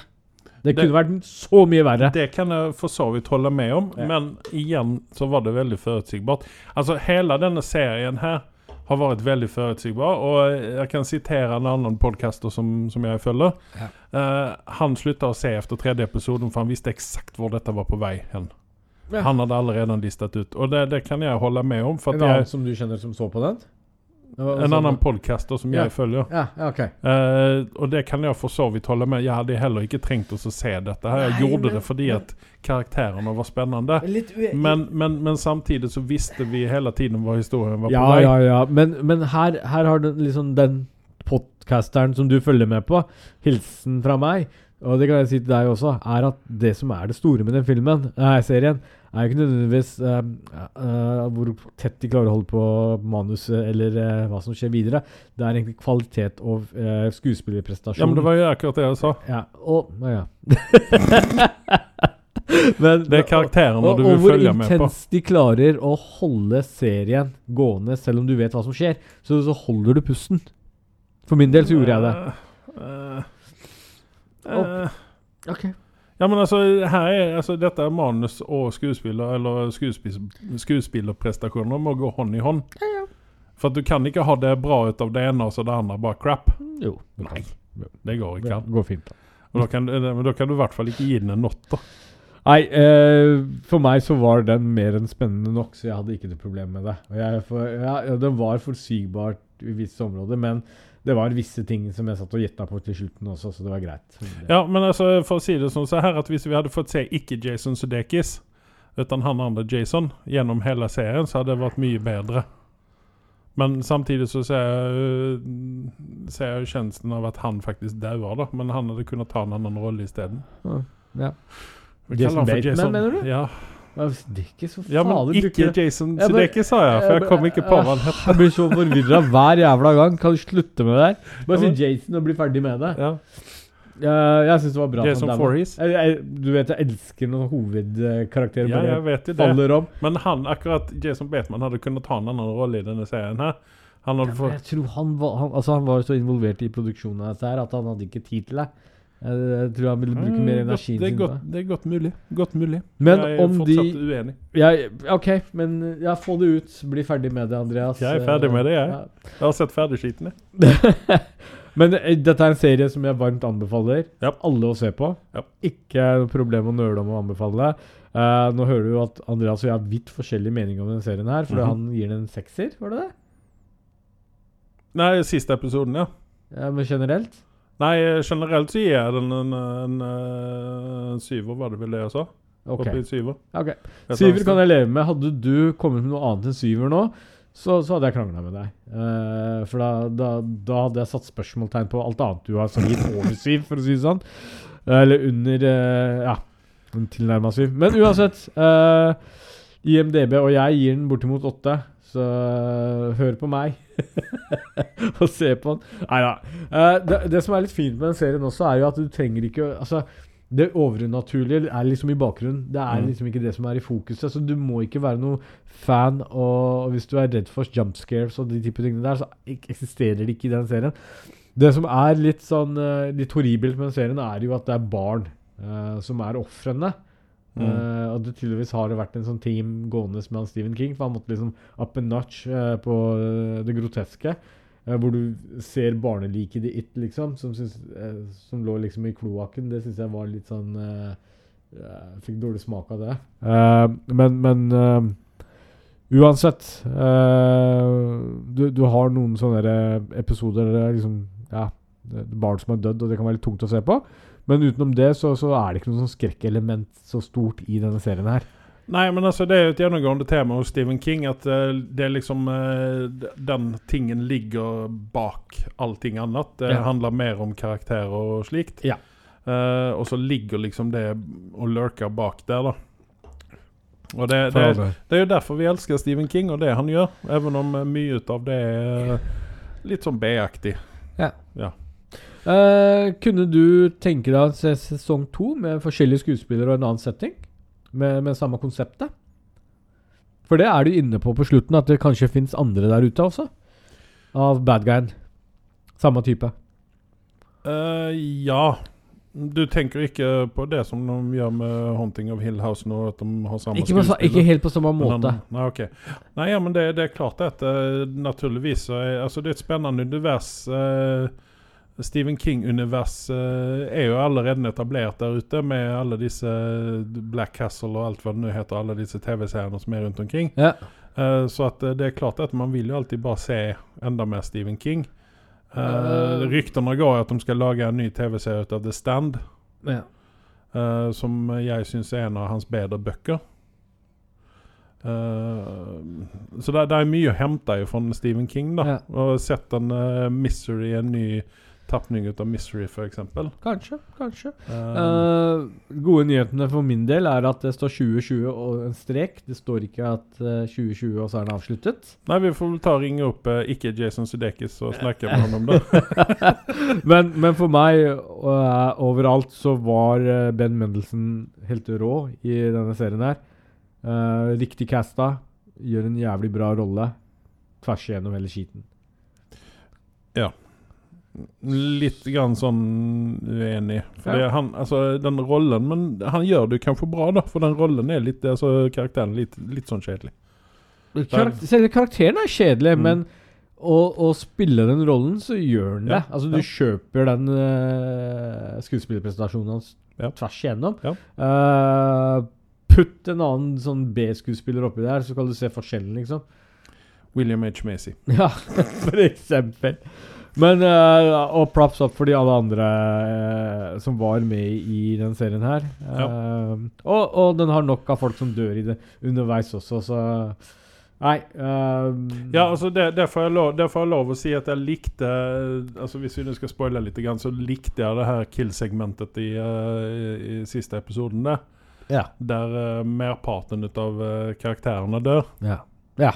Det Det- kunne vært så mye verre. Det kan jeg for så vidt holde med om, Ja. men igjen så var det veldig forutsigbart. Altså, hele denne serien her har vært veldig forutsigbar, og jeg kan sitere en annen podcaster som, som jeg følger. Ja. Uh, han slutta å se etter tredje episoden, for han visste eksakt hvor dette var på vei hen. Ja. Han hadde allerede listet ut, og det, det kan jeg holde med om. En annen jeg, som du kjenner som så på den? En annen podcaster som Ja. jeg følger. Ja, okay. Eh, og det kan jeg for så vidt holde med. Jeg hadde heller ikke trengt å se dette. her Jeg Nei, gjorde men- det fordi men- at karakterene var spennende. Litt Men, men, men samtidig så visste vi hele tiden hva historien var på Ja, vei. ja, ja. Men, men her, her har den liksom den podcasteren som du følger med på, hilsen fra meg, og det kan jeg si til deg også, er at det som er det store med den filmen, eh, serien, er ikke nødvendigvis uh, uh, hvor tett de klarer å holde på manuset, eller uh, hva som skjer videre. Det er egentlig kvalitet og skuespillerprestasjon. Ja, men det var jo akkurat det jeg sa. Ja, og ja. *laughs* men, Det er karakterene du vil følge med på. Hvor intenst de klarer å holde serien gående, selv om du vet hva som skjer. Så, så holder du pusten. For min del så gjorde jeg det. Uh, uh, Og- eh, Ok. Ja, men altså, her er, altså, dette er manus og skuespiller, eller skuespill, skuespillerprestasjoner må gå hånd i hånd. Ja, ja. For at du kan ikke ha det bra ut av det ene og så det andre bare crap. Jo. Nei, det går ikke Det går fint. da. Og da kan, men da kan du i hvert fall ikke gi den en åtter. Nei, eh, for meg så var den mer enn spennende nok, så jeg hadde ikke noe problem med det. Og jeg, for, ja, den var forsygbart i visse områder, men det var visse ting som jeg satt og gjetta på til slutten også, så det var greit. Ja, men altså, for å si det sånn så her at hvis vi hadde fått se ikke Jason Sudeikis, utan han andre Jason, gjennom hele serien, så hadde det vært mye bedre. Men samtidig så ser jeg, ser jeg jo kjenslen av at han faktisk dauer, da. Men han hadde kunnet ta en annen rolle isteden. Ja. ja. Jason Bateman, mener du? Ja. Er ikke så Ja, men ikke. Jason Ja, Sudeikis, sa jeg, for jeg kom ikke på hva han het. Jeg *laughs* blir så forvirra hver jævla gang. Kan du slutte med det der? Bare si Jason og bli ferdig med det. Ja. Jeg syns det var bra. Jason jeg, du vet jeg elsker når hovedkarakterer ja, jeg vet det. faller om. Men han, akkurat Jason Bateman hadde kunnet ta en annen rolle i denne serien her. Han Ja, jeg tror han var, han, altså han var så involvert i produksjonen av dette her at han hadde ikke tid til det. Jeg, jeg tror han ville bruke mer energi. det, er godt, det er godt mulig. Godt mulig. Men jeg er om de fortsatt uenig. jeg, Ok, men ja, få det ut. Bli ferdig med det, Andreas. Jeg er ferdig med det, jeg. Ja. Jeg har sett ferdigskitene. *laughs* Men eh, dette er en serie som jeg varmt anbefaler Ja. alle å se på. Ja. Ikke noe problem å nøle om å anbefale. Uh, nå hører du at Andreas og jeg har vidt forskjellige meninger om denne serien her. For Mhm. han gir den en sekser, var det det? Nei, siste episoden, ja. Ja, men generelt? Nei, generelt så gir jeg den en, en, eh, en syver, var det vel det jeg sa? Ok. Syver. okay. Syver kan jeg leve med. Hadde du kommet med noe annet enn syver nå, så, så hadde jeg krangla med deg. Uh, for da, da, da hadde jeg satt spørsmålstegn på alt annet du har så gitt over syv, for å si det sånn. Eller under uh, Ja, tilnærma syv. Men uansett. IMDb og jeg gir den bortimot åtte, så eh, hør på meg. *laughs* og se på den. Nei da. Eh, det, det som er litt fint med den serien også, er jo at du trenger ikke Altså, det overnaturlige er liksom i bakgrunnen. Det er Mm. liksom ikke det som er i fokuset. Så du må ikke være noen fan, og hvis du er redd for jump scares og de type tingene der, så eksisterer det ikke i den serien. Det som er litt sånn eh, Litt horribelt med den serien, er jo at det er barn uh, som er ofrene. Mm. Uh, og det tydeligvis har det vært en sånn team gående med han Stephen King, for han måtte liksom up a notch uh, på eh, det groteske. Uh, hvor du ser barneliket i It, liksom, som, syns, som lå liksom i kloakken. Det syns jeg var litt sånn Jeg fikk dårlig smak av det. Men men uansett du, du har noen sånne episoder der er liksom Ja, barn som er dødd, og det kan være litt tungt å se på. Men utenom det så, så er det ikke noe sånn skrekkelement så stort i denne serien her. Nei, men altså det er jo et gjennomgående tema hos Stephen King at uh, det er liksom uh, Den tingen ligger bak allting annet. Det Ja. handler mer om karakterer og slikt. Ja. Uh, og så ligger liksom det og lurker bak der, da. Og det, det, det er jo derfor vi elsker Stephen King og det han gjør. Even om mye ut av det er litt sånn B-aktig. Eh, kunne du tenke deg å se sesong to med forskjellige skuespillere og en annen setting? Med, med samme konseptet? For det er du inne på på slutten, at det kanskje fins andre der ute også? Av bad guyen. Samme type. Uh, ja. Du tenker ikke på det som de gjør med 'Haunting of Hill House' nå? At de har samme Ikke, på, ikke helt på samme måte. han- Nei, ok. Nei, ja, men det, det er klart at uh, naturligvis er, altså Det er et spennende univers. eh, Stephen King-univers eh, er jo allerede etablert der ute med alle disse Black Castle og alt hva det nå heter, alle disse TV-seerne som er rundt omkring. Ja. Uh, så at eh, det er klart at man vil jo alltid bare se enda mer Stephen King. Uh, uh. ryktene går at de skal lage en ny TV-serie ut av The Stand. Ja. som jeg syns er en av hans bedre bøker. Uh, så det, det er mye å hente fra Stephen King. da Ja. Og sett en uh, Misery, en ny tapning ut av Misery, f.eks. Kanskje, kanskje. Uh, Eh, gode nyhetene for min del er at det står 2020 og en strek. Det står ikke at uh, 2020 og så er den avsluttet. nei, vi får vel ta og ringe opp uh, ikke Jason Sudeikis og snakke med han om det. *laughs* men, men for meg, overalt, så var eh, Ben Mendelsen helt rå i denne serien her. Eh, riktig casta. Gjør en jævlig bra rolle tvers igjennom hele skiten. Litt grann sånn uenig. For Ja. det han, altså, den rollen Men han gjør det kanskje bra, da. For den rollen er litt Altså, karakteren er litt, litt sånn kjedelig. Karakter, selve karakteren er kjedelig, Mm. men å, å spille den rollen, så gjør den det. Ja, Altså, du ja. kjøper den uh, skuespillerpresentasjonen hans Ja. tvers igjennom. Eh, putt en annen sånn B-skuespiller oppi der, så kan du se forskjellen, liksom. William H. Macy. Ja, *laughs* for eksempel. Men uh, Og props opp for de alle andre uh, som var med i den serien her. Ja. og, og den har nok av folk som dør i det underveis også, så Nei. eh, Ja, altså det, det, får jeg lov, det får jeg lov å si at jeg likte Altså Hvis vi nå skal spoile litt, så likte jeg det her kill-segmentet i, eh, i, i siste episoden. der Ja. der eh, merparten av uh, karakterene dør. Ja. ja.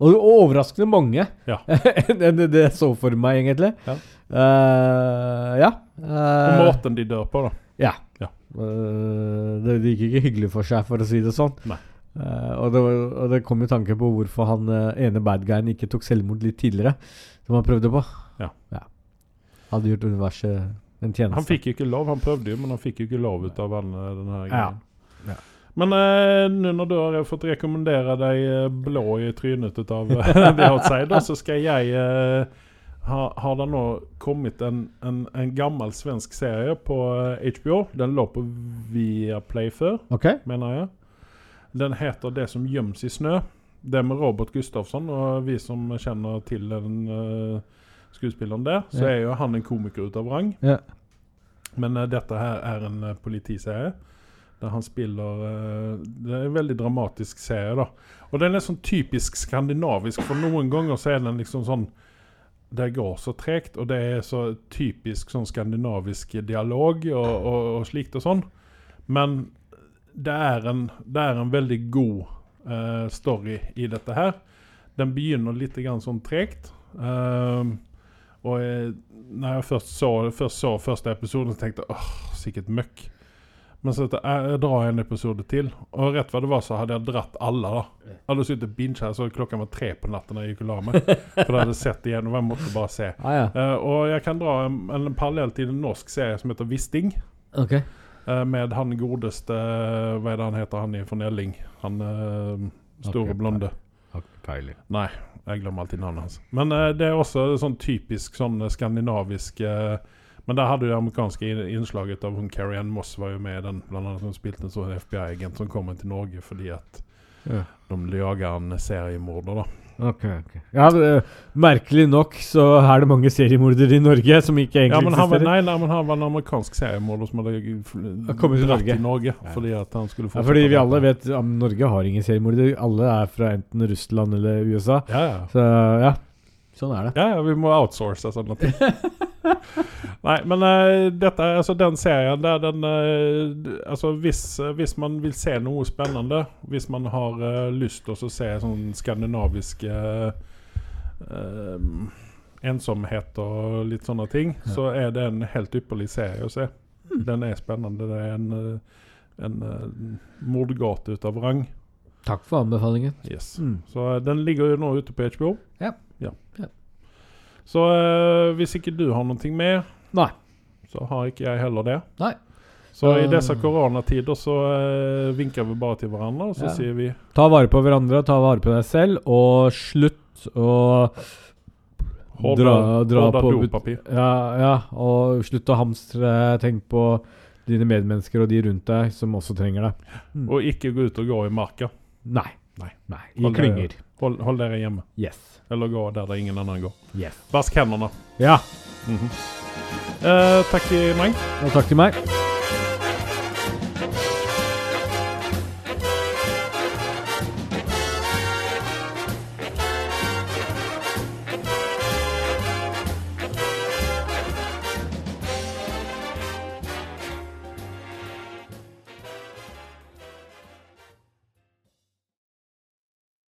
Og, overraskende mange Ja. enn *laughs* det det jeg så for meg, egentlig. Ja. Uh, ja. Og Eh, måten de dør på, da. ja. Ja. Uh, det, det gikk ikke hyggelig for seg, for å si det sånn. Og, det, og det kom jo tanke på hvorfor han ene badguyen ikke tok selvmord litt tidligere, som han prøvde på. Ja. Hadde gjort universet en tjeneste. Han fikk jo ikke lov. Han prøvde jo, men han fikk jo ikke lov ut av denne, denne Ja. Ja. Men eh, nå når du har fått rekommendere deg eh, blå i trynet ut av eh, *laughs* The Outsider, så skal jeg eh, ha, Har det nå kommet en, en, en gammel svensk serie på eh, HBO? Den lå på Viaplay før, okay. mener jeg. Den heter 'Det som gjems i snø'. Det med Robert Gustafsson, og vi som kjenner til den uh, skuespilleren der, så yeah. er jo han en komiker ut av rang. Yeah. Men uh, dette her er en uh, politiserie. Der han spiller eh, Det er en veldig dramatisk serie, da. Og den er sånn typisk skandinavisk, for noen ganger så er den liksom sånn Det går så tregt, og det er så typisk sånn skandinavisk dialog og, og, og slikt og sånn. Men det er en, det er en veldig god uh, story i dette her. Den begynner litt sånn tregt. Uh, og jeg, når jeg først så, først så første episoden, så tenkte jeg åh, sikkert møkk. Men så drar jeg, jeg drar en episode til. Og rett hva det var, så hadde jeg dratt alle. da Jeg hadde sittet binge her, så klokka var tre på natten da jeg gikk og la meg. *laughs* For jeg hadde sett igjennom, jeg måtte bare se. Ah, ja. uh, og jeg kan dra en, en parallell til en norsk serie som heter Wisting. Ok. Uh, med han godeste Hva er det han heter, han i von Elling? Han uh, store okay, blonde. Ikke. Nei, jeg glemmer alltid navnet hans. Men eh, det er også sånn typisk sånn eh, skandinavisk eh, Men der hadde jo det amerikanske innslaget av hun Carrie Ann Moss var jo med i den. Blant annet hun spilte en sånn FBI-agent som kommer til Norge fordi at Ja. de jager en seriemorder, da. Ok, ok. Ja, eh, merkelig nok så er det mange seriemordere i Norge som ikke egentlig Ja, men han var, nei, nei, men han var en amerikansk seriemorder som hadde kommet til Norge. Norge Ja. fordi at han skulle Ja, fordi vi alle vet at Norge har ingen seriemordere. Alle er fra enten Russland eller USA. Ja, ja. Så ja, sånn er det. Ja, ja, vi må outsource sånne ting. *laughs* Nei, men uh, dette altså den serien der den uh, Altså hvis, uh, hvis man vil se noe spennende, hvis man har eh, lyst til å se sånn skandinavisk eh, ensomhet og litt sånne ting, Ja. så er det en helt ypperlig serie å se. Den er spennende. Det er en, en mordgate ut av rang. Takk for anbefalingen. Yes. Mm. Så den ligger jo nå ute på HBO. Ja. Så uh, hvis ikke du har noe mer, Nei. så har ikke jeg heller det. Nei. Så i Uh. disse koronatider så uh, vinker vi bare til hverandre, og så Ja. sier vi Ta vare på hverandre, ta vare på deg selv, og slutt å hold dra, dra hold av på dopapir. Ja, ja, og slutt å hamstre. Tenk på dine medmennesker og de rundt deg som også trenger det. Mm. Og ikke gå ut og gå i marka. Nei. Nei. Nei. I klynger. Hold, hold dere hjemme. Yes. Eller gå der det ingen annen går. Yes. Vask hendene. Ja. Mhm. Eh, takk til meg. Og takk til meg.